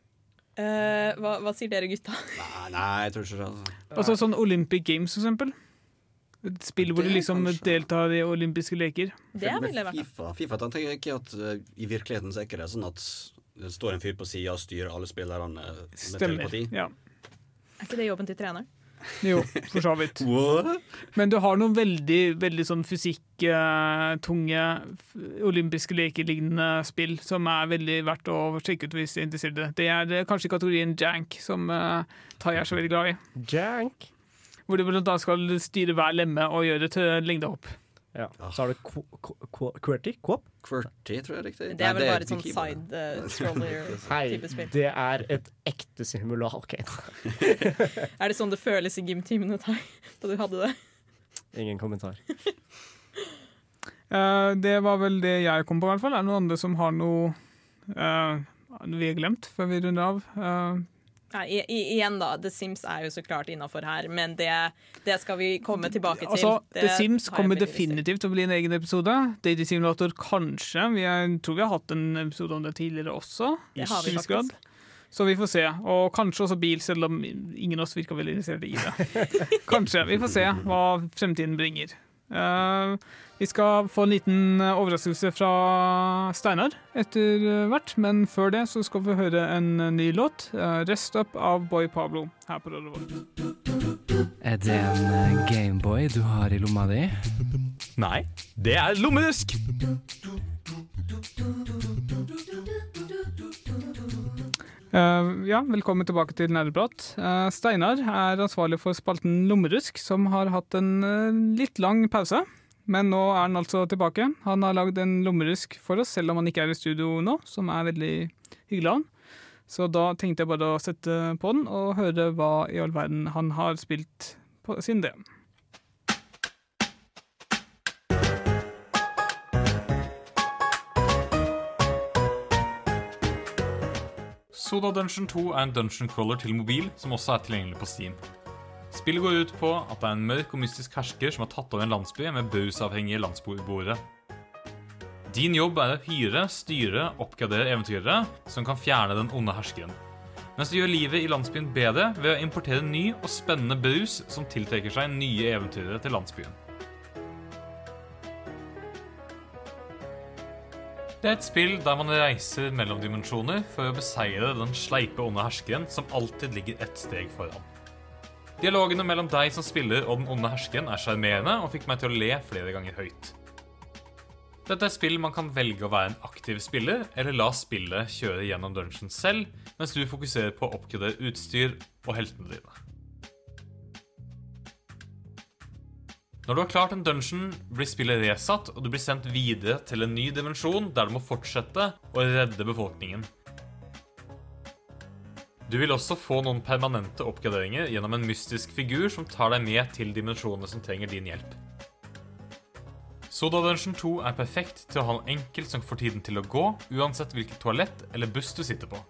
Eh, hva, hva sier dere, gutta? nei, nei, jeg tror ikke det. Altså. Altså sånn Olympic Games, for eksempel. Et spill hvor du liksom kanskje. deltar i olympiske leker. Det Men ville vært FIFA, FIFA tenker jeg ikke at uh, I virkeligheten så er ikke det sånn at det står en fyr på sida og styrer alle spillerne med Stemmer. telepati. Ja. Er ikke det jobben til treneren? Jo, for så vidt. Men du har noen veldig, veldig sånn fysikktunge olympiske leker-lignende spill som er veldig verdt å sjekke ut hvis du er interessert i det. Det er eh, kanskje kategorien jank, som uh, Tai er så veldig glad i. Jank? Hvor du blant annet skal styre hver lemme og gjøre til lengdehopp. Ja. Så har du QWERTY? Quop? QWERTY, tror jeg er riktig. Det er vel Nei, bare et sånn side uh, spill. det er et ekte simulat. Okay. Er det sånn det føles i gymtimene? Da du hadde det? ingen kommentar. uh, det var vel det jeg kom på, i hvert fall. Er det noen andre som har noe uh, vi har glemt før vi runder av? Eh, Nei, i, i, igjen da, The Sims er jo så klart innafor her, men det, det skal vi komme tilbake til. Altså, The Sims kommer definitivt til å bli en egen episode. Dating Simulator kanskje. Vi er, tror vi har hatt en episode om det tidligere også. Det har vi faktisk. Så vi får se. Og kanskje også bil, selv om ingen av oss virker veldig interessert i det. Kanskje. Vi får se hva fremtiden bringer. Eh, vi skal få en liten eh, overraskelse fra Steinar etter eh, hvert, men før det så skal vi høre en eh, ny låt. uh, 'Rest Up' av Boy Pablo her på Radio. Er det en eh, Gameboy du har i lomma di? Nei, det er lommerusk! Eh, ja, velkommen tilbake til Nerdeprat. Eh, Steinar er ansvarlig for spalten Lommerusk, som har hatt en eh, litt lang pause. Men nå er han altså tilbake. Han har lagd en lommerusk for oss, selv om han ikke er i studio nå, som er veldig hyggelig av han. Så da tenkte jeg bare å sette på den og høre hva i all verden han har spilt på sin del. Soda Dungeon 2 er en dungeon crawler til mobil som også er tilgjengelig på Steam. Spillet går ut på at det er en mørk og mystisk hersker som har tatt over en landsby med bausavhengige landsboere. Din jobb er å hyre, styre, oppgradere eventyrere som kan fjerne den onde herskeren. Mens du gjør livet i landsbyen bedre ved å importere ny og spennende brus som tiltrekker seg nye eventyrere til landsbyen. Det er et spill der man reiser mellom dimensjoner for å beseire den sleipe onde herskeren som alltid ligger ett steg foran. Dialogene mellom deg som spiller og den onde herskeren er sjarmerende og fikk meg til å le flere ganger høyt. Dette er spill man kan velge å være en aktiv spiller, eller la spillet kjøre gjennom dungeon selv, mens du fokuserer på å oppgradere utstyr og heltene dine. Når du har klart en dungeon, blir spillet resatt, og du blir sendt videre til en ny dimensjon der du må fortsette å redde befolkningen. Du vil også få noen permanente oppgraderinger gjennom en mystisk figur som tar deg med til dimensjonene som trenger din hjelp. Soda Dungeon 2 er perfekt til å ha noe enkelt som får tiden til å gå, uansett hvilket toalett eller buss du sitter på.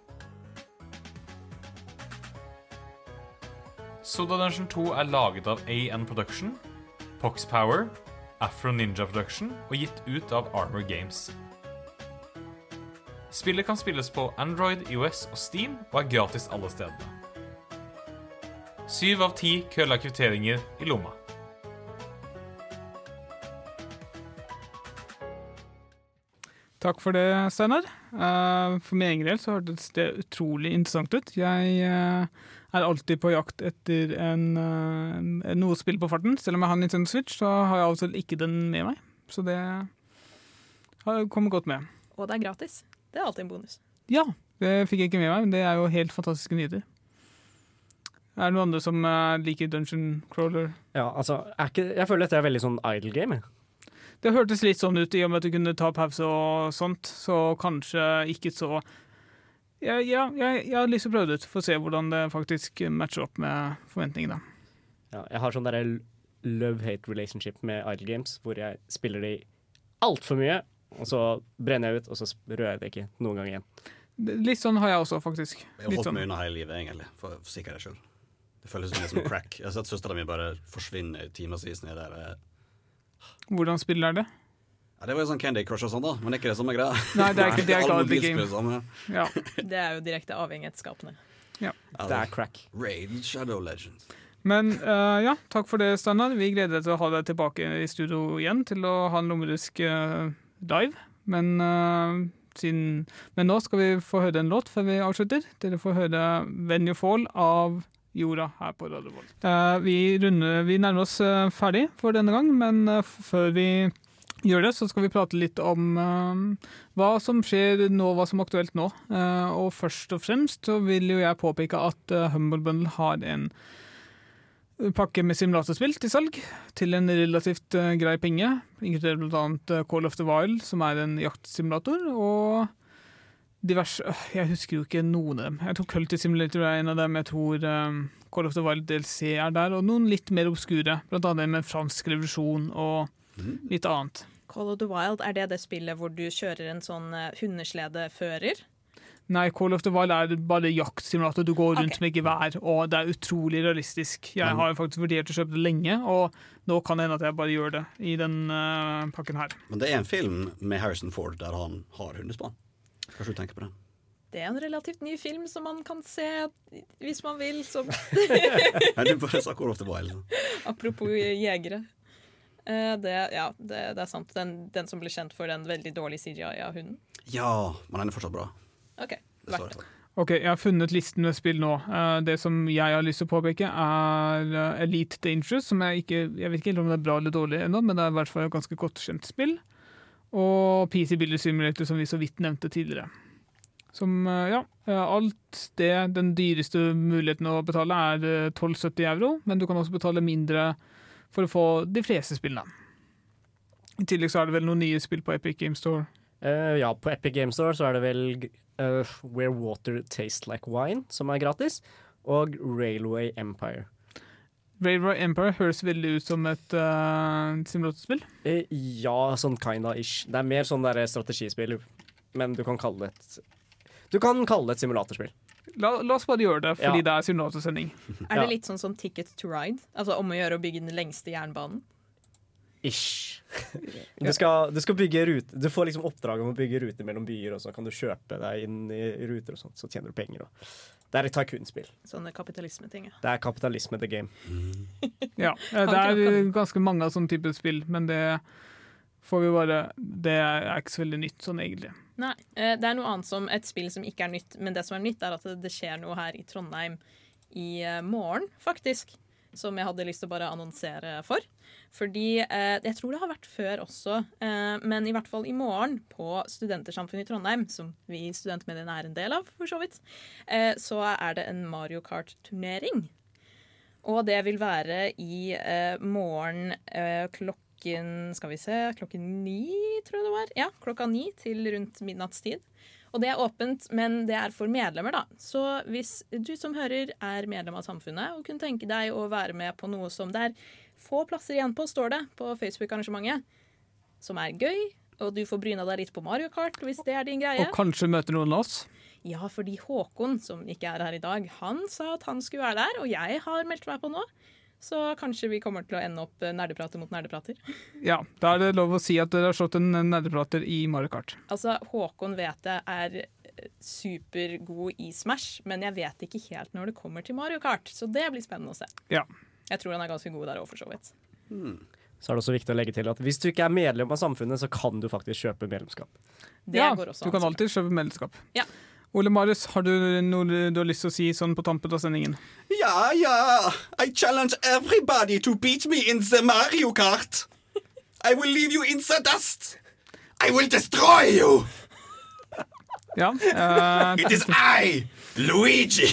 Soda Dungeon 2 er laget av AN Production, Pox Power, Afro Ninja Production og gitt ut av Armor Games. Spillet kan spilles på Android, IOS og Steam og er gratis alle stedene. Syv av ti kølla kvitteringer i lomma. Takk for det, Steinar. Eh, For min egen del så hørtes det utrolig interessant ut. Jeg eh, er alltid på jakt etter en, eh, noe spill på farten. Selv om jeg har Nintendo Switch, så har jeg altså ikke den med meg. Så det har kommet godt med. Og det er gratis. Det er alltid en bonus. Ja, det fikk jeg ikke med meg, men det er jo helt fantastiske nyheter. Er det noen andre som eh, liker Dungeon Crawler? Ja, altså, er ikke, jeg føler dette er veldig sånn idle game. Det hørtes litt sånn ut i og med at du kunne ta pause og sånt, så kanskje ikke så Ja, ja jeg, jeg har lyst til å prøve det ut, for å se hvordan det faktisk matcher opp med forventningene. Ja, jeg har sånn derre love-hate relationship med idle games, hvor jeg spiller de altfor mye, og så brenner jeg ut, og så rører jeg det ikke noen gang igjen. Litt sånn har jeg også, faktisk. Jeg har holdt sånn. meg unna hele livet, egentlig, for for sikkerhets skyld. Det føles som, som crack. Jeg har sett søstera mi bare forsvinne i timevis ned der. Hvordan spiller er det? Ja, det var jo sånn Candy Crush og sånn, da, men det er ikke det som er greia. Nei, det er ikke- det er ikke det er game. Ja. Det er jo direkte avhengighetsskapende. Ja. Det er crack. Raid Shadow Legends. Men uh, ja, takk for det, Steinar. Vi gleder oss til å ha deg tilbake i studio igjen til å ha en lommerusk uh, live. Men, uh, siden, men nå skal vi få høre en låt før vi avslutter. Dere får høre 'When You Fall' av Jorda her på Radio Volt. Eh, vi, vi nærmer oss eh, ferdig for denne gang, men eh, før vi gjør det, så skal vi prate litt om uh, hva som skjer nå, hva som er aktuelt nå. Uh, og først og fremst så vil jo jeg påpeke at uh, Humble Bundle har en pakke med simulatorspill til salg, til en relativt eh, grei penge. Inkludert bl.a. Call of the Wild, som er en jaktsimulator, og diverse øh, Jeg husker jo ikke noen av dem. Jeg tror Culty Simulator er en av dem. Jeg tror eh, Call of the Wild DLC er der, og noen litt mer obskure. Blant annet med fransk revolusjon og litt annet. Call of the Wild, er det det spillet hvor du kjører en sånn eh, hundesledefører? Nei, Call of the Wild er bare jaktsimulator. Du går rundt okay. med gevær, og det er utrolig realistisk. Jeg har faktisk vurdert å kjøpe det lenge, og nå kan det hende at jeg bare gjør det i den uh, pakken her. Men det er en film med Harrison Ford der han har hundespann. Kanskje du tenker på den? Det er en relativt ny film som man kan se hvis man vil. Så du bare sa Call of the Wild. apropos jegere. Eh, det, ja, det, det er sant. Den, den som ble kjent for den veldig dårlige CGI av hunden. Ja, men den er fortsatt bra. OK, verdt det. Ok, jeg har funnet listen med spill nå. Eh, det som jeg har lyst til å påpeke, er eh, Elite Dangerous, som jeg ikke Jeg vet ikke helt om det er bra eller dårlig ennå, men det er i hvert fall et ganske godt kjent spill. Og PC Builder Simulator, som vi så vidt nevnte tidligere. Som, ja Alt det Den dyreste muligheten å betale er eh, 12,70 euro, men du kan også betale mindre for å få de fleste spillene. I tillegg så er det vel noen nye spill på Epic Game Store. Uh, ja, på Epic Game Store så er det vel uh, Where Water Tastes Like Wine som er gratis, og Railway Empire. Railway Empire høres veldig ut som et uh, simulatorspill. Uh, ja, sånn kinda ish. Det er mer sånn strategispill, men du kan kalle det et Du kan kalle det et simulatorspill. La, la oss bare gjøre det, fordi Ja. det er simulatorsending. Er det litt sånn som Ticket to Ride? Altså om å gjøre å bygge den lengste jernbanen? Ish. Du skal, du skal bygge rute Du får liksom oppdrag om å bygge ruter mellom byer, og så kan du kjøpe deg inn i ruter og sånt, så tjener du penger. Og. Det er et tycoon-spill. Sånne kapitalismeting. ja. Det er kapitalisme the game. Ja, eh, det er ganske mange av sånne typer spill, men det får vi bare Det er ikke så veldig nytt sånn, egentlig. Nei, eh, det er noe annet som et spill som ikke er nytt, men det som er nytt, er at det, skjer noe her i Trondheim i eh, morgen, faktisk. Som jeg hadde lyst til å bare annonsere for. Fordi eh, Jeg tror det har vært før også, men i hvert fall i morgen på Studentersamfunnet i Trondheim, som vi i Studentmediene er en del av, for så vidt, så er det en Mario Kart-turnering. Og det vil være i morgen eh, klokken Skal vi se Klokken ni, tror jeg det var. Ja, klokka ni til rundt midnattstid. Og det er åpent, men det er for medlemmer, da. Så hvis du som hører er medlem av samfunnet og kunne tenke deg å være med på noe som det er få plasser igjen på, står det på Facebook-arrangementet, som er gøy, og du får bryna deg litt på Mario Kart hvis det er din greie. Og kanskje møte noen av oss. Ja, fordi Håkon, som ikke er her i dag, han sa at han skulle være der, og jeg har meldt meg på nå. Så kanskje vi kommer til å ende opp eh, nerdeprater mot nerdeprater. Ja, Da er det lov å si at dere har slått en nerdeprater i Mario Kart. Altså, Håkon vet jeg er eh, supergod i Smash, men jeg vet ikke helt når det kommer til Mario Kart. Så det blir spennende å se. Ja. Jeg tror han er ganske god der òg, for så vidt. Så er det også viktig å legge til at hvis du ikke er medlem av samfunnet, så kan du faktisk kjøpe medlemskap. Det ja, går også du kan alltid kjøpe medlemskap. Ja. Ole Marius, har du noe du har lyst til å si sånn på tampen av sendingen? Ja, ja. I challenge everybody to beat me in the Mario Kart. I will leave you in the dust. I will destroy you. Ja. Uh, It is I, Luigi.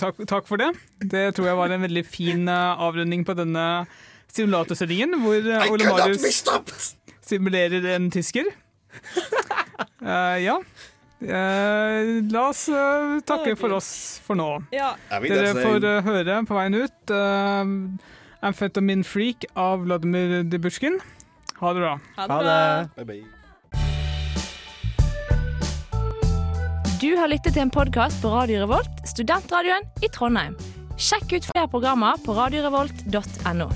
takk, takk for det. Det tror jeg var en veldig fin eh, avrunding på denne simulatorsendingen, hvor eh, Ole Marius simulerer en tysker. Eh, ja. Uh, la oss uh, takke for oss for nå. Ja. Dere får høre på veien ut uh, Amphetamin Freak av Vladimir Dibusjkin. Ha det bra. Ha det bra. Bye, bye. Du har lyttet til en podkast på Radio Revolt, studentradioen i Trondheim. Sjekk ut flere programmer på radiorevolt.no.